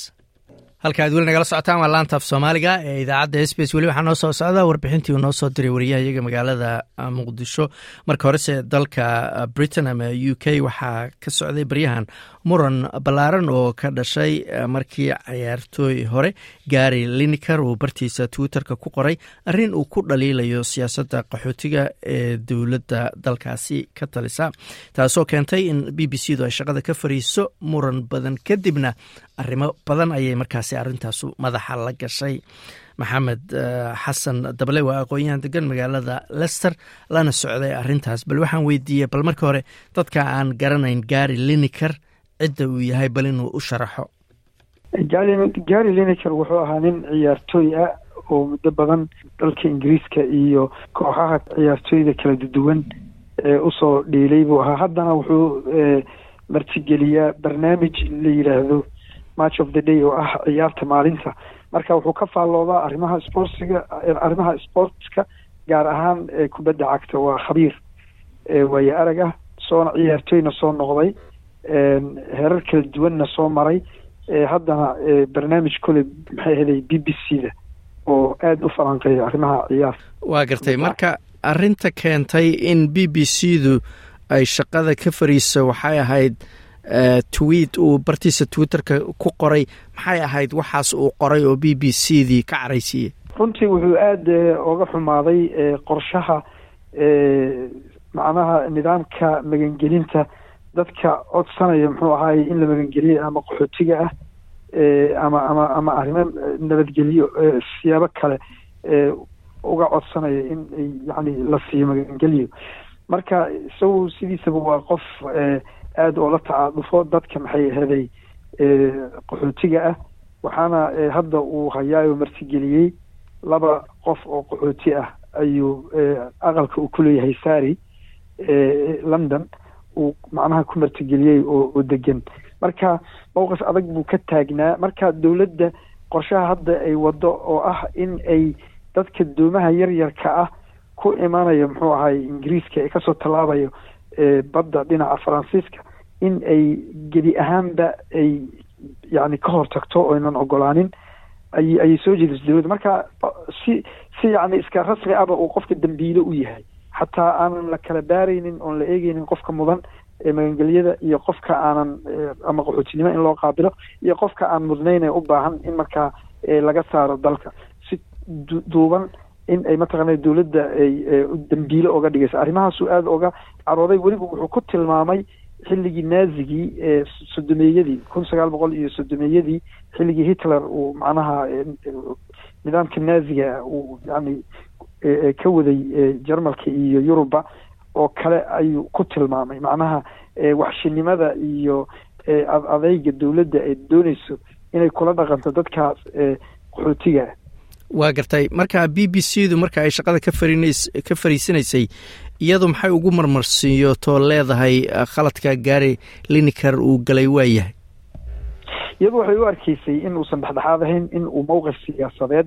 halka aad weli nagala socotaan waa laanta af soomaaliga ee idaacadda s b s weli waxaa noo soo socda. Warbixintii uu noo soo diray wariyaha magaalada muqdisho. Marka horese dalka britain ama u k waxaa ka socday baryahan muran ballaaran oo ka dhashay markii cayaartooy hore. Gary lineker uu bartiisa twitterka ku qoray arrin uu ku dhaliilayo siyaasadda qaxootiga ee dowladda dalkaasi ka talisa taasoo keentay in b b c du ay shaqada ka fariiso muran badan kadibna arrimo badan ayay markaasi arrintaasu madaxa la gashay. Maxamed xasan dable waa aqoon-yahan degan magaalada lester lana socday arrintaas. Bal waxaan weydiiyey bal marka hore dadka aan garanayn gary lineker cidda uu yahay bal inuu u sharaxo. Gary lineker wuxuu ahaa nin ciyaartooy ah oo muddo badan dalka ingiriiska iyo kooxaha ciyaartooyda kala duwan ee u soo dhiilay buu ahaa. Haddana wuxuu martigeliyaa barnaamij la yidhaahdo match of the day oo ah ciyaarta maalinta. Marka wuxuu ka faalloodaa arrimaha sportsiga arrimaha sportska gaar ahaan kubadda cagta waa khabiir waayo arag ah soona ciyaartooyna soo noqday heerar kala duwanna soo maray haddana barnaamij kole maxay ahaday b b c da oo aada u falanqeeya arrimaha ciyaar waa gartay. Marka arrinta keentay in b b c du ay shaqada ka fariiso waxay ahayd tweet uu bartiisa twitterka ku qoray maxay ahayd waxaas uu qoray oo b b c dii ka caraysiiyey runtii wuxuu aada oga xumaaday qorshaha macnaha nidaamka magangelinta. Dadka codsanaya muxuu ahaay in la magangeliyo ama qaxootiga ah ama ama ama arrimo nabadgelyo siyaabo kale uga codsanaya in yani la siiyo magangeliyo. Marka isagu sidiisaba waa qof aada oo la tacaadufo dadka maxay ahaday qaxootiga ah. Waxaana hadda uu hayaayo martigeliyey laba qof oo qaxooti ah ayuu aqalka uu kuleeyahay sari london. Uu macnaha ku martigeliyey oo oo degan marka mowqif adag buu ka taagnaa. Marka dowladda qorshaha hadda ay waddo oo ah in ay dadka doomaha yaryarka ah ku imanayo muxuu ahay ingiriiska ee ka soo tallaabayo badda dhinaca faransiiska in ay gebi ahaanba ay yani ka hortagto oynan ogolaanin ay ayay soo jeedisay dowladda marka si si yani iska rasmi aba uu qofka dambiile u yahay xataa aanan la kala baaraynin oon la eegeynin qofka mudan ee magangelyada iyo qofka aanan ama qaxootinimo in loo qaabilo iyo qofka aan mudnayn ee u baahan in markaa laga saaro dalka. Si duuban in ay mataqaana dowladda ay dambiile oga dhigaysa arrimahaasuu aada oga carooday weliba wuxuu ku tilmaamay xilligii naazigii ee sodomeeyadii kun sagaal boqol iyo sodomeeyadii xilligii hitler uu macnaha nidaamka naaziga uu yani ka waday jarmalka iyo yuruba oo kale ayuu ku tilmaamay. Macnaha waxshinimada iyo adeyga dowladda ay dooneyso inay kula dhaqanto dadkaas qaxootiga waa gartay. Marka b b c du marka ay shaqada ka fariisanaysay iyadu maxay ugu marmarsiiyootoo leedahay khaladka gaari liniker uu galay waa yahay? Iyadu waxay u arkeysay in uusan dhexdhexaad ahayn in uu mowqif siyaasadeed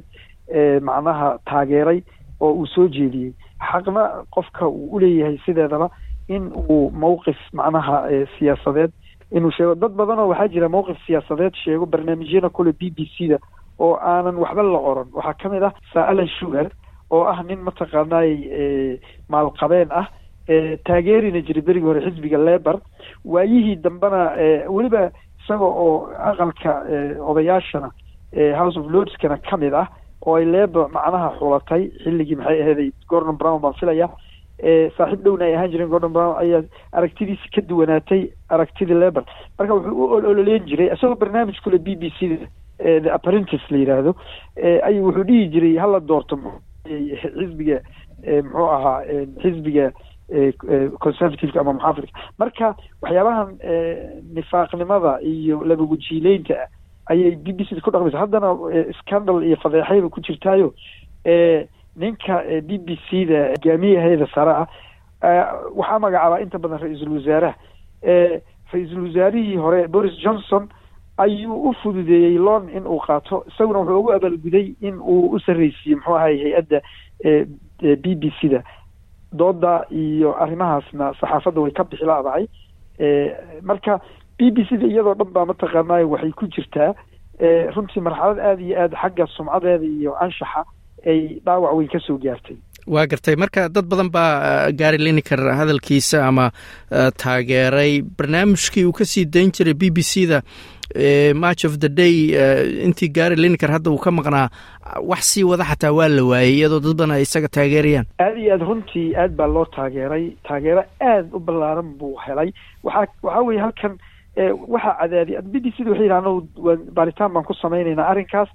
macnaha taageeray oo uu soo jeediyey. Xaqna qofka uu uleeyahay sideedaba in uu mowqif macnaha siyaasadeed inuu sheego. Dad badanoo waxaa jira mowqif siyaasadeed sheego barnaamijyada kule b b c da oo aanan waxba la qoran. Waxaa ka mid ah sir alan sugar oo ah nin mataqaanay maalqabeen ah taageerina jiray berigii hore xisbiga lebor waayihii dambena weliba isaga oo aqalka odayaashana house of lordskana ka mid ah oo ay lebor macnaha xulatay xilligii maxay aheeday gordon brown baan filaya saaxiib dhowna ay ahaan jireen gordon brown ayaa aragtidiisi ka duwanaatay aragtidii lebor marka wuxuu u ololeyn jiray isagoo barnaamij kule b b c apprentice la yidhaahdo ayuu wuxuu dhihi jiray hala doorto xisbiga muxuu ahaa xisbiga conservativeka ama muxaafidka marka waxyaabahan nifaaqnimada iyo labagujiileynta ayay b b c da ku dhaqmaysa. Haddana scandal iyo fadeexayba ku jirtaayo ninka b b c da hogaamiyahayda sare ah waxaa magacaabaa inta badan ra'iisul wasaaraha ra'iisul wasaarihii hore boris johnson ayuu u fududeeyey loon in uu qaato. Isaguna wuxuu ugu abaalguday in uu u sarreysiiyey muxuu ahay hay'adda b b c da dooda iyo arrimahaasna saxaafadda way ka bixi laadahay marka b b c da iyadoo dhan baa mataqaanay waxay ku jirtaa runtii marxalad aada iyo aada xagga sumcadeeda iyo anshaxa ay dhaawac weyn ka soo gaartay. Waa gartay. Marka dad badan baa gaari liniker hadalkiisa ama taageeray. Barnaamijkii uu ka sii dayn jiray b b c da match of the day intii gaari liniker hadda uu ka maqnaa wax sii wada xataa waa la waayey iyadoo dad badan ay isaga taageerayaan. Aada iyo aad runtii aad baa loo taageeray taageero aada u ballaaran buu helay. Waxaa waxaa weye halkan waxaa cadaadiya b b c da waxay yidhahdaan baaritaan baan ku samaynaynaa arrinkaas.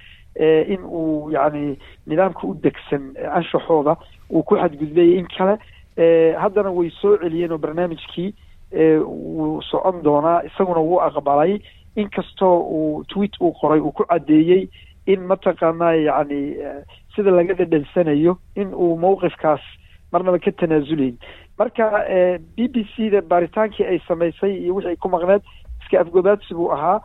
In uu yacni nidaamka u degsan anshaxooda uu ku xadgudbay in kale. Haddana way soo celiyeen oo barnaamijkii wuu socon doonaa isaguna wuu aqbalay inkastoo uu tweet uu qoray uu ku caddeeyey in mataqaanaa yacni sida laga dhadhansanayo in uu mowqifkaas marnaba ka tanaasulayn marka b b c da baaritaankii ay samaysay iyo wixii ku maqneed iska afgobaadsi buu ahaa.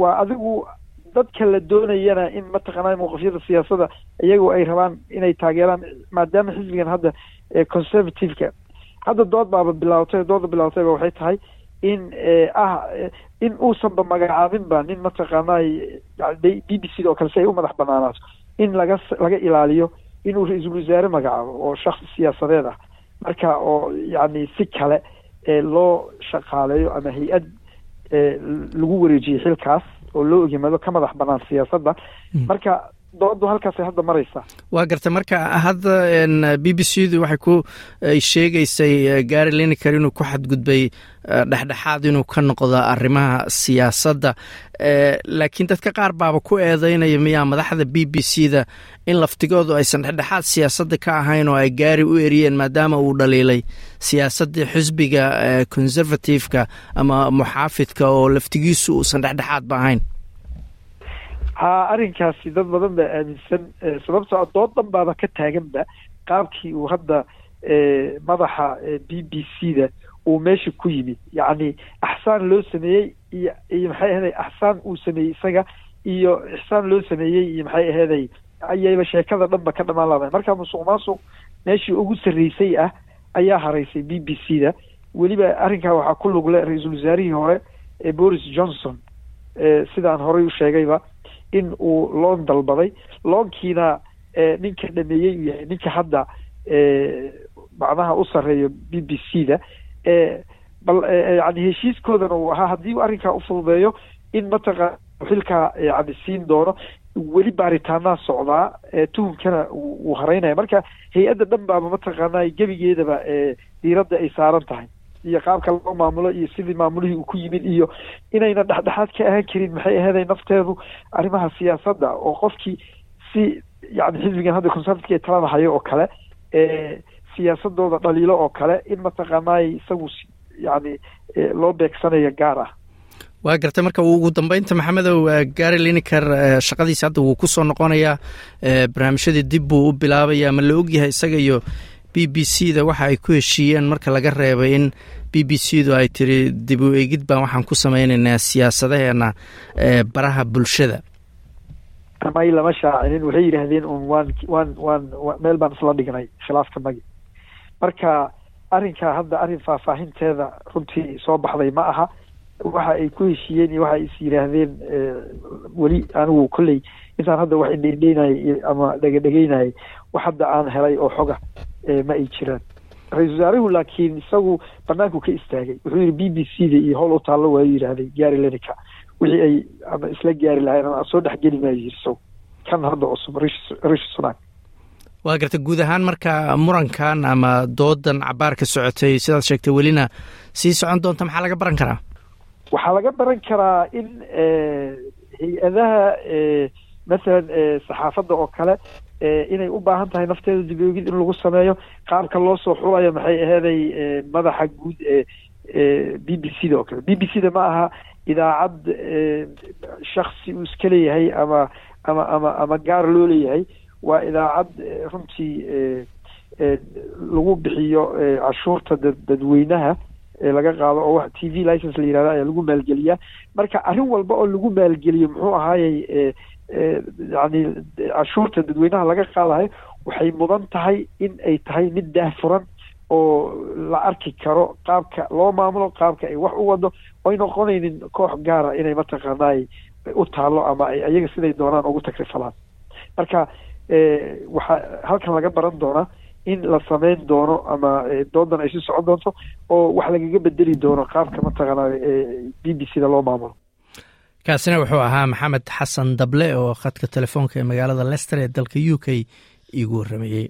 Waa adigu dadka la doonayana in mataqaanaa mowqifyada siyaasadda iyagoo ay rabaan inay taageeraan maadaama xisbigan hadda conservativeka. Hadda dood baaba bilaawtay dooda bilaawtayba waxay tahay in ah in uusanba magacaabinba nin mataqaanay b b c da oo kale si ay u madax banaanaato in laga laga ilaaliyo inuu ra'iisul wasaare magacaabo oo shaksi siyaasadeed ah. Marka oo yacni si kale loo shaqaaleeyo ama hay'ad lagu wareejiyey xilkaas oo loo ogyimado ka madax banaan siyaasadda. Marka doodu halkaasay hadda maraysaa. Waa garta marka hadda b b c du waxay ku sheegaysay gari liniker inuu ku xadgudbay dhexdhexaad inuu ka noqdo arrimaha siyaasadda. Laakiin dadka qaar baaba ku eedeynaya miyaa madaxda b b c da in laftigoodu aysan dhexdhexaad siyaasadda ka ahayn oo ay gaari u eriyeen maadaama uu dhaliilay siyaasaddii xisbiga conservativeka ama muxaafidka oo laftigiisu uusan dhexdhexaadba ahayn ha arrinkaasi dad badan baa aaminsan sababtoo dood dhan baaba ka taaganba qaabkii uu hadda madaxa b b c da uu meesha ku yimid yacni axsaan loo sameeyey iyo iyo maxay aheeday axsaan uu sameeyey isaga iyo ixsaan loo sameeyey iyo maxay aheeday ayayba sheekada dhanba ka dhamaan laadahay marka musuq maasuq meeshii ugu sarreysay ah ayaa haraysay b b c da weliba arrinkaa waxaa ku lugle ra'iisul wasaarihii hore ee boris johnson sidaan horey u sheegayba in uu loon dalbaday. Loonkiina ninka dhameeyey uu yahay ninka hadda macnaha u sarreeyo b b c da bal yani heshiiskoodana uu ahaa haddii uu arrinkaa ufududeeyo in mataqaana xilkaa yani siin doono weli baaritaanaa socdaa tuhunkana uu haraynaya marka hay'adda dhan baaba mataqaanaa gebigeedaba diiradda ay saaran tahay iyo qaabka loo maamulo iyo sidii maamulihii uu ku yimid iyo inayna dhexdhexaad ka ahaan karin maxay aheeday nafteedu arrimaha siyaasadda oo qofkii si yani xisbigan hadda conservative ee talada hayo oo kale siyaasadooda dhaliilo oo kale in mataqaanaay isagu yani loo beegsanayo gaar ah. Waa gartay marka ugu dambeynta maxamedow gary lineker shaqadiisa hadda wuu ku soo noqonayaa barnaamijyadii dib buu u bilaabaya ma la ogyahay isaga iyo b b c da waxa ay ku heshiiyeen marka laga reebay in b b c du ay tiri dib u eegid baan waxaan ku sameynaynaa siyaasadaheena baraha bulshada. May lama shaacinin waxay yidhaahdeen un waan waan waan meel baan isla dhignay khilaafka magi. Marka arrinkaa hadda arrin faahfaahinteeda runtii soo baxday ma aha. Waxa ay ku heshiiyeen iyo waxa ay is yidhaahdeen weli anigu kolley intaan hadda wax indheindheynayay ama dhegadhegeynayay wax hadda aan helay oo xoga ma ay jiraan. Ra'iisul wasaaruhu laakiin isagu banaanku ka istaagay. Wuxuu yihi b b c da iyo howl u taallo waayu yidhaahday gary lenica wixii ay ama isla gaari lahayn ama soo dhexgeli maayo yiri isagu kan hadda cusub rishi sunak. Waa garta guud ahaan marka murankan ama doodan cabaar ka socotay sidaad sheegtay welina sii socon doonta maxaa laga baran karaa? Waxaa laga baran karaa in hay'adaha mathalan saxaafadda oo kale inay u baahan tahay nafteeda dib oogid in lagu sameeyo. Qaabka loo soo xulayo maxay aheeday madaxa guud ee b b c da oo kale. B b c da ma aha idaacad shaksi uu iska leeyahay ama ama ama ama gaar loo leeyahay. Waa idaacad runtii lagu bixiyo cashuurta dad dadweynaha laga qaado oo wax t v license la yihahdo ayaa lagu maalgeliyaa. Marka arrin walba oo lagu maalgeliyo muxuu ahaayey yani cashuurta dadweynaha laga qaadayo waxay mudan tahay in ay tahay mid daahfuran oo la arki karo qaabka loo maamulo qaabka ay wax u wado oy noqonaynin koox gaara inay mataqaanaay u taalo ama ay ayaga siday doonaan ugu takrifalaan. Marka waxaa halkan laga baran doonaa in la sameyn doono ama doodan ay sii socon doonto oo wax lagaga bedeli doono qaabka mataqaanaa b b c da loo maamulo kaasina wuxuu ahaa maxamed xasan dable oo khadka telefoonka ee magaalada lester ee dalka u k iigu warramayey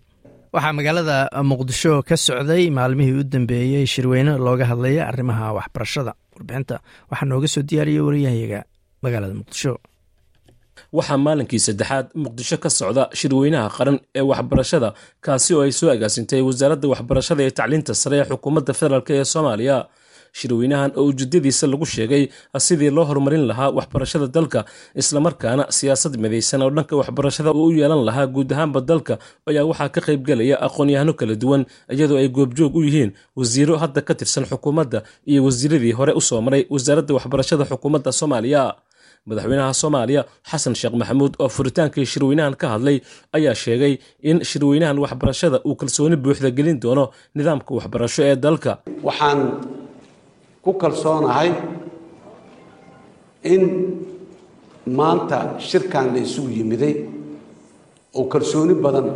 waxaa magaalada muqdisho ka socday maalmihii u dambeeyey shirweyne looga hadlaya arrimaha waxbarashada warbixinta. Waxaa nooga soo diyaariyey waryahayaga magaalada muqdisho. Waxaa maalinkii saddexaad muqdisho ka socda shirweynaha qaran ee waxbarashada kaasi oo ay soo agaasintay wasaaradda waxbarashada ee tacliinta sare ee xukuumadda federaalk ee soomaaliya shirweynahan oo ujeedadiisa lagu sheegay sidii loo horumarin lahaa waxbarashada dalka islamarkaana siyaasad midaysan oo dhanka waxbarashada uu u yeelan lahaa guud ahaanba dalka ayaa waxaa ka qaybgelaya aqoon-yahano kala duwan iyadoo ay goobjoog u yihiin wasiiro hadda ka tirsan xukuumadda iyo wasiiradii hore u soo maray wasaaradda waxbarashada xukuumadda soomaaliya. Madaxweynaha soomaaliya xasan sheekh maxamuud oo furitaankii shirweynahan ka hadlay ayaa sheegay in shirweynahan waxbarashada uu kalsooni buuxda gelin doono nidaamka waxbarasho ee dalka. Waxaan ku kalsoonahay in maanta shirkan la isugu yimiday oo kalsooni badan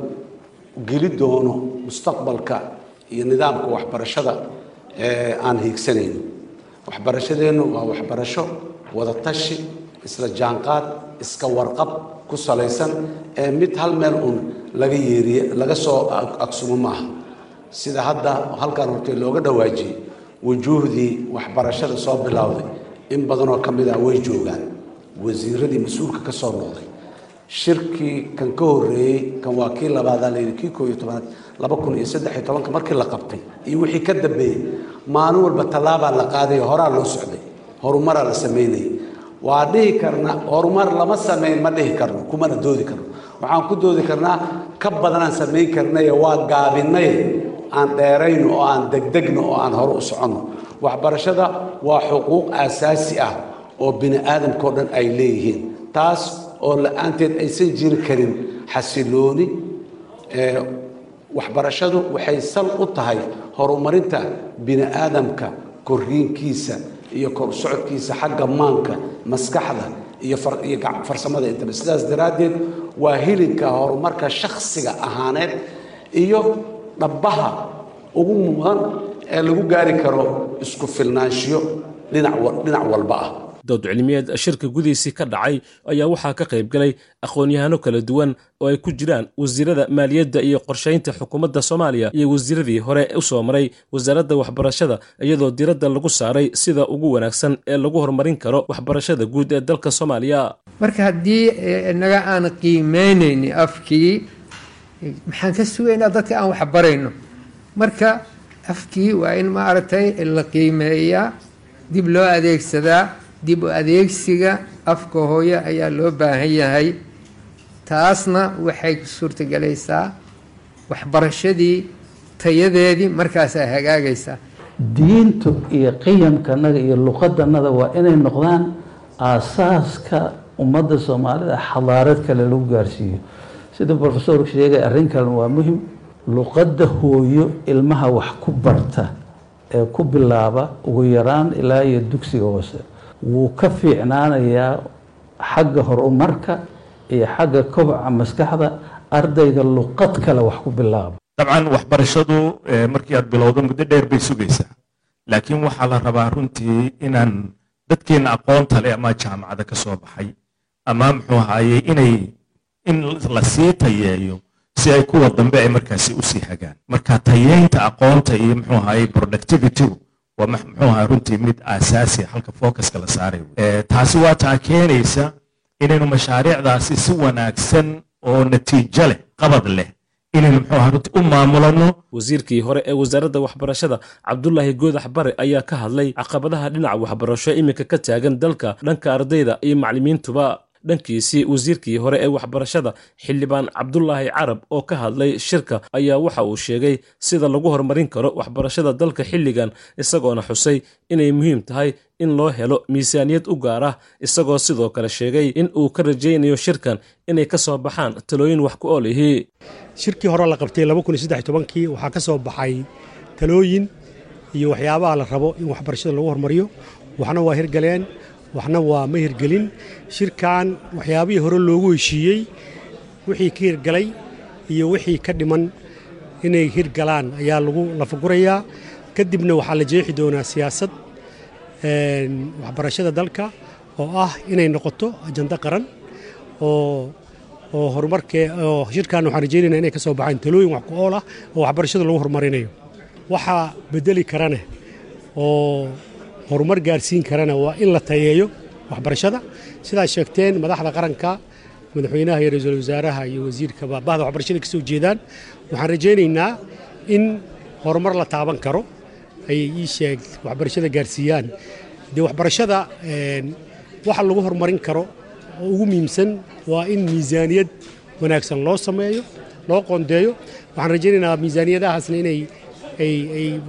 geli doono mustaqbalka iyo nidaamka waxbarashada aan hiigsanayno waxbarashadeennu waa waxbarasho wadatashi isla jaanqaad iska warqab ku salaysan ee mid hal meel uun laga yeeriye laga soo agsumo maaha. Sida hadda halkan hortay looga dhawaajiyey wujuuhdii waxbarashada soo bilowday. In badanoo ka mid ah way joogaan. Wasiiradii mas'uulka ka soo noqday. Shirkii kan ka horreeyey kan waa kii labaadaa layidhi kii koo iyo tobanaad laba kun iyo saddex iyo tobanka markii la qabtay iyo wixii ka dambeeyey maalin walba tallaabaa la qaadaya horaa loo socday. Horumaraa la samaynayay waa dhihi karna horumar lama samayn ma dhihi karno kumana doodi karno. Waxaan ku doodi karnaa ka badanaan samayn karnaye waa gaabinay aan dheerayno oo aan degdegno oo aan hore u soconno waxbarashada waa xuquuq aasaasi ah oo bini aadamkao dhan ay leeyihiin. Taas oo la'aanteed aysan jiri karin xasilooni waxbarashadu waxay sal u tahay horumarinta bini aadamka korriinkiisa iyo kor socodkiisa xagga maanka maskaxda iyo farsamada intaba sidaas daraaddeed waa hilinka horumarka shakhsiga ahaaneed iyo dhabbaha ugu mudan ee lagu gaari karo isku filnaanshiyo dhinac walba ah. Dood cilmiyeed shirka gudihiisii ka dhacay ayaa waxaa ka qaybgalay aqoon-yahano kala duwan oo ay ku jiraan wasiirada maaliyadda iyo qorshaynta xukuumadda soomaaliya iyo wasiiradii hore u soo maray wasaaradda waxbarashada iyadoo diradda lagu saaray sida ugu wanaagsan ee lagu horumarin karo waxbarashada guud ee dalka soomaaliya. Marka haddii inaga aan qiimeynayni afkii maxaan ka sugaynaa dadka aan wax barayno? Marka afkii waa in maaragtay la qiimeeyaa dib loo adeegsadaa dib u adeegsiga afka hooyo ayaa loo baahan yahay. Taasna waxay suurtagelaysaa waxbarashadii tayadeedii markaasaa hagaagaysaa. Diintu iyo qiyamkanaga iyo luqadanada waa inay noqdaan aasaaska ummadda soomaalida xadaarad kale lagu gaarsiiyo sida profesorku sheegay arrin kalen waa muhiim luqadda hooyo ilmaha wax ku barta ee ku bilaaba ugu yaraan ilaa iyo dugsiga hoose. Wuu ka fiicnaanayaa xagga horumarka iyo xagga kobaca maskaxda ardayga luqad kale wax ku bilaaba. Dabcan waxbarashadu markii aad bilowdo muddo dheer bay sugaysaa. Laakiin waxaa la rabaa runtii inaan dadkeenna aqoonta leh ama jaamacada ka soo baxay ama muxuu ahaaye inay in la sii tayeeyo si ay kuwa dambe ay markaasi u sii hagaan. Marka tayeynta aqoonta iyo muxuu ahaaye productivitygu waa muxuu ahaa runtii mid aasaasi halka focuska la saaray. Taasi waa taa keenaysa inaynu mashaariicdaasi si wanaagsan oo natiijo leh qabad leh inaynu muxuu ahaa runtii u maamulano wasiirkii hore ee wasaaradda waxbarashada cabdulaahi goodax bare ayaa ka hadlay caqabadaha dhinaca waxbarasho iminka ka taagan dalka dhanka ardayda iyo maclimiintuba dhankiisii wasiirkii hore ee waxbarashada xildhibaan cabdulaahi carab oo ka hadlay shirka ayaa waxa uu sheegay sida lagu horumarin karo waxbarashada dalka xilligan isagoona xusay inay muhiim tahay in loo helo miisaaniyad u gaar ah isagoo sidoo kale sheegay in uu ka rajaynayo shirkan inay ka soo baxaan talooyin wax ku ool ihii shirkii hore la qabtay kii waxaa ka soo baxay talooyin iyo waxyaabaha la rabo in waxbarashada lagu hormariyo waxna waa hirgaleen waxna waa ma hirgelin shirkan waxyaabihii hore loogu heshiiyey wixii ka hirgalay iyo wixii ka dhiman inay hirgalaan ayaa lagu lafagurayaa kadibna waxaa la jeexi doonaa siyaasad waxbarashada dalka oo ah inay noqoto ajando qaran oo oo horumarkee oo shirkan waxaan rajeynayna inay ka soo baxaan talooyin wax ku ool ah oo waxbarashada lagu horumarinayo. Waxaa bedeli karane oo horumar gaarsiin karana waa in la tayeeyo waxbarashada. Sidaa sheegteen madaxda qaranka madaxweynaha iyo ra'iisul wasaaraha iyo wasiirkaba bahda waxbarashada ka soo jeedaan. Waxaan rajaynaynaa in horumar la taaban karo. Ay ii sheeg waxbarashada gaarsiiyaan. Dee waxbarashada waxa lagu horumarin karo oo ugu muhiimsan waa in miisaaniyad wanaagsan loo sameeyo loo qoondeeyo. Waxaan rajaynaynaa miisaaniyadahaasna inay ay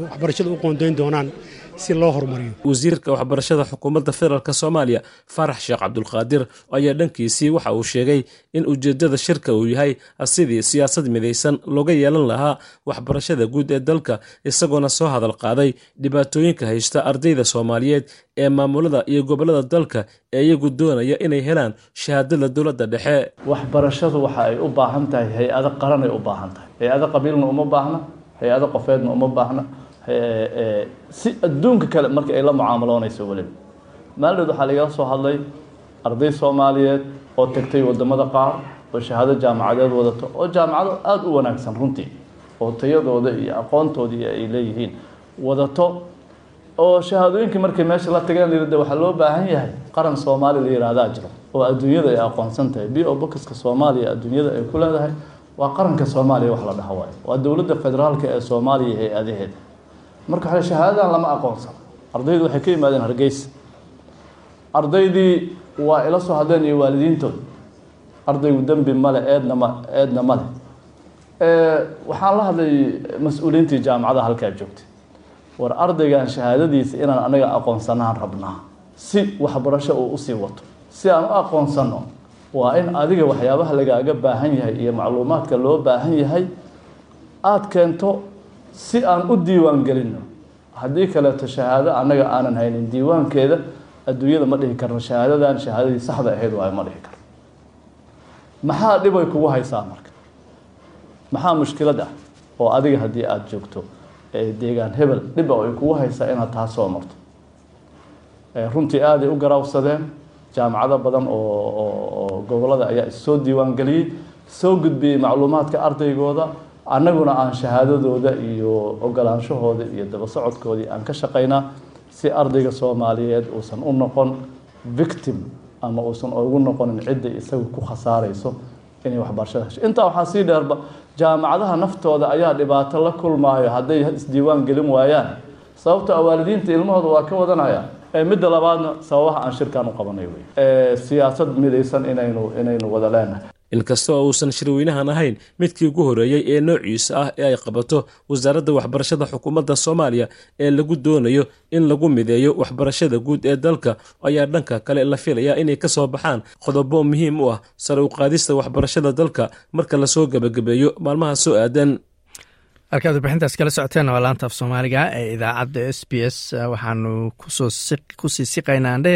waxbarashada u qoondeyn doonaan si loo horumariyo. Wasiirka waxbarashada xukuumadda federaalk soomaaliya farax sheekh cabdulqaadir ayaa dhankiisii waxa uu sheegay in ujeeddada shirka uu yahay sidii siyaasad midaysan looga yeelan lahaa waxbarashada guud ee dalka isagoona soo hadal qaaday dhibaatooyinka haysta ardayda soomaaliyeed ee maamulada iyo gobollada dalka ee iyagu doonaya inay helaan shahaadada dowladda dhexe. Waxbarashadu waxa ay u baahan tahay hay'ado qaranay u baahan tahay. Hay'ado qabiilna uma baahna hay'ado qofeedna uma baahna si adduunka kale marka ay la mucaamaloonayso weliba maaldeed waxaa lagala soo hadlay arday soomaaliyeed oo tagtay waddamada qaar oo shahaado jaamacadeed wadato oo jaamacado aada u wanaagsan runtii oo tayadooda iyo aqoontoodii ay leeyihiin wadato. Oo shahaadooyinkii markay meesha la tageen layidhi waxaa loo baahan yahay qaran soomaali la yihahdaa jiro oo adduunyada ay aqoonsan tahay. B o bokiska soomaaliya adduunyada ay ku leedahay waa qaranka soomaaliya wax la dhaho waayo. Waa dowladda federaalka ee soomaaliya hay'adaheeda marka waxaa shahaadadan lama aqoonsano ardaydu waxay ka yimaadeen hargeysa ardaydii waa ila soo hadleen iyo waalidiintooda ardaygu dembi male eedna ma eedna male waxaan la hadlay mas'uuliyiintii jaamacadaha halkaa joogtay. War ardaygan shahaadadiisa inaan anaga aqoonsanaan rabnaa. Si waxbarasho uu u sii wato. Si aan u aqoonsano waa in adiga waxyaabaha lagaaga baahan yahay iyo macluumaadka loo baahan yahay. Aada keento si aan u diiwaan gelino haddii kaleeto shahaado annaga aanan haynin diiwaankeeda adduunyada ma dhihi karno shahaadadan shahaadadii saxda ahayd waayo ma dhihi karno maxaa dhibay kugu haysaa marka? Maxaa mushkilad ah oo adiga haddii aada joogto deegaan hebel dhiba ay kugu haysaa inaad taa soo marto? Runtii aaday u garaawsadeen jaamacado badan oo gobollada ayaa issoo diiwaan geliyey soo gudbiyey macluumaadka ardaygooda annaguna aan shahaadadooda iyo ogolaanshahooda iyo daba socodkoodii aan ka shaqaynaa si ardayga soomaaliyeed uusan u noqon victim ama uusan ugu noqonin cidda isaga ku khasaarayso inay waxbarashada hesho. Intaa waxaa sii dheerba jaamacadaha naftooda ayaa dhibaato la kulmaayo hadday isdiiwaan gelin waayaan. Sababto a waalidiinta ilmahooda waa ka wadanaya midda labaadna sababaha aan shirkan u qabanay wey siyaasad midaysan inaynu inaynu wada leenahay inkasta oo uusan shirweynahan ahayn midkii ugu horreeyey ee noociisa ah ee ay qabato wasaaradda waxbarashada xukuumadda soomaaliya ee lagu doonayo in lagu mideeyo waxbarashada guud ee dalka ayaa dhanka kale la filayaa inay ka soo baxaan qodobo muhiim u ah sare u qaadista waxbarashada dalka marka la soo gebagabeeyo maalmaha soo aadan halkaad warbixintaas kala socoteen waa laanta af soomaaliga ee idaacadda s b s. Waxaanu ku sii siqaynaa andhe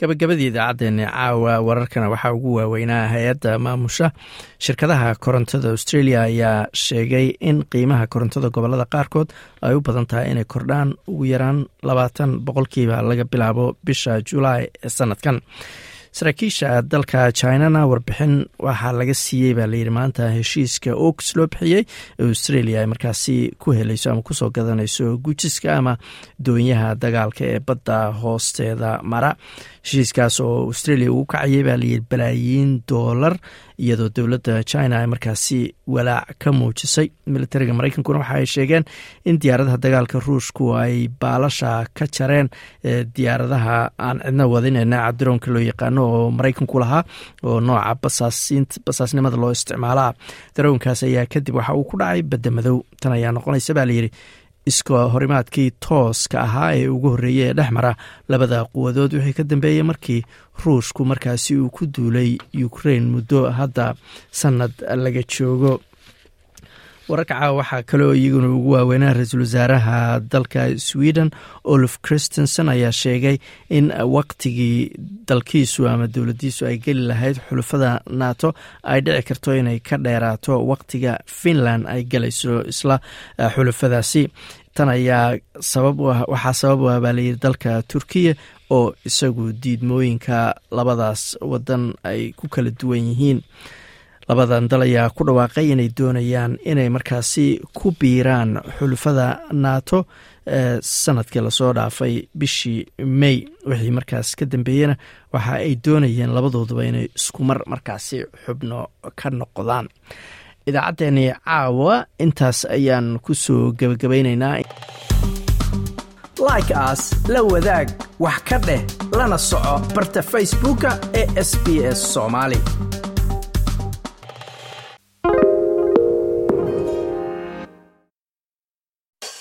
gabagabadii idaacaddeenni caawa wararkana waxaa ugu waaweynaa hay'adda maamusha. Shirkadaha korontada australia ayaa sheegay in qiimaha korontada gobollada qaarkood ay u badan tahay inay kordhaan ugu yaraan labaatan boqolkiiba laga bilaabo bisha julaay ee sanadkan saraakiisha dalka chinana warbixin waxaa laga siiyey baa layidhi maanta heshiiska oks loo bixiyey ee australia ay markaasi ku helayso ama ku soo gadanayso gujiska ama doonyaha dagaalka ee badda hoosteeda mara. Heshiiskaas oo australia ugu kacayay baa layidhi balaayiin doolar iyadoo dowladda china ay markaasi walaac ka muujisay. Militariga maraykankuna waxa ay sheegeen in diyaaradaha dagaalka ruushku ay baalasha ka jareen diyaaradaha aan cidna wadin ee nooca daroonka loo yaqaano oo maraykanku lahaa oo nooca basaasnimada loo isticmaalaa. Daroonkaas ayaa kadib waxa uu ku dhacay badda madow. Tan ayaa noqonaysa baa layidhi iska horimaadkii tooska ahaa ee ugu horreeyay ee dhex mara labada quwadood wixii ka dambeeyey markii ruushku markaasi uu ku duulay ukrain muddo hadda sanad laga joogo wararka caawa waxaa kaloo iyaguna ugu waaweynaa ra'iisul wasaaraha dalka sweden olaf christenson ayaa sheegay in waqtigii dalkiisu ama dowladiisu ay geli lahayd xulufada nato ay dhici karto inay ka dheeraato waqtiga finland ay galayso isla xulufadaasi. Tan ayaa sabab waxaa sabab u ah baa layidhi dalka turkiya oo isagu diidmooyinka labadaas wadan ay ku kala duwan yihiin labadan dal ayaa ku dhawaaqay inay doonayaan inay markaasi ku biiraan xulufada nato sannadkii la soo dhaafay bishii may. Wixii markaas ka dambeeyena waxa ay doonayeen labadooduba inay iskumar markaasi xubno ka noqdaan. Idaacaddeenii caawa intaas ayaan ku soo gebagabaynaynaa like aas la wadaag wax ka dheh lana soco barta facebooka ee sb s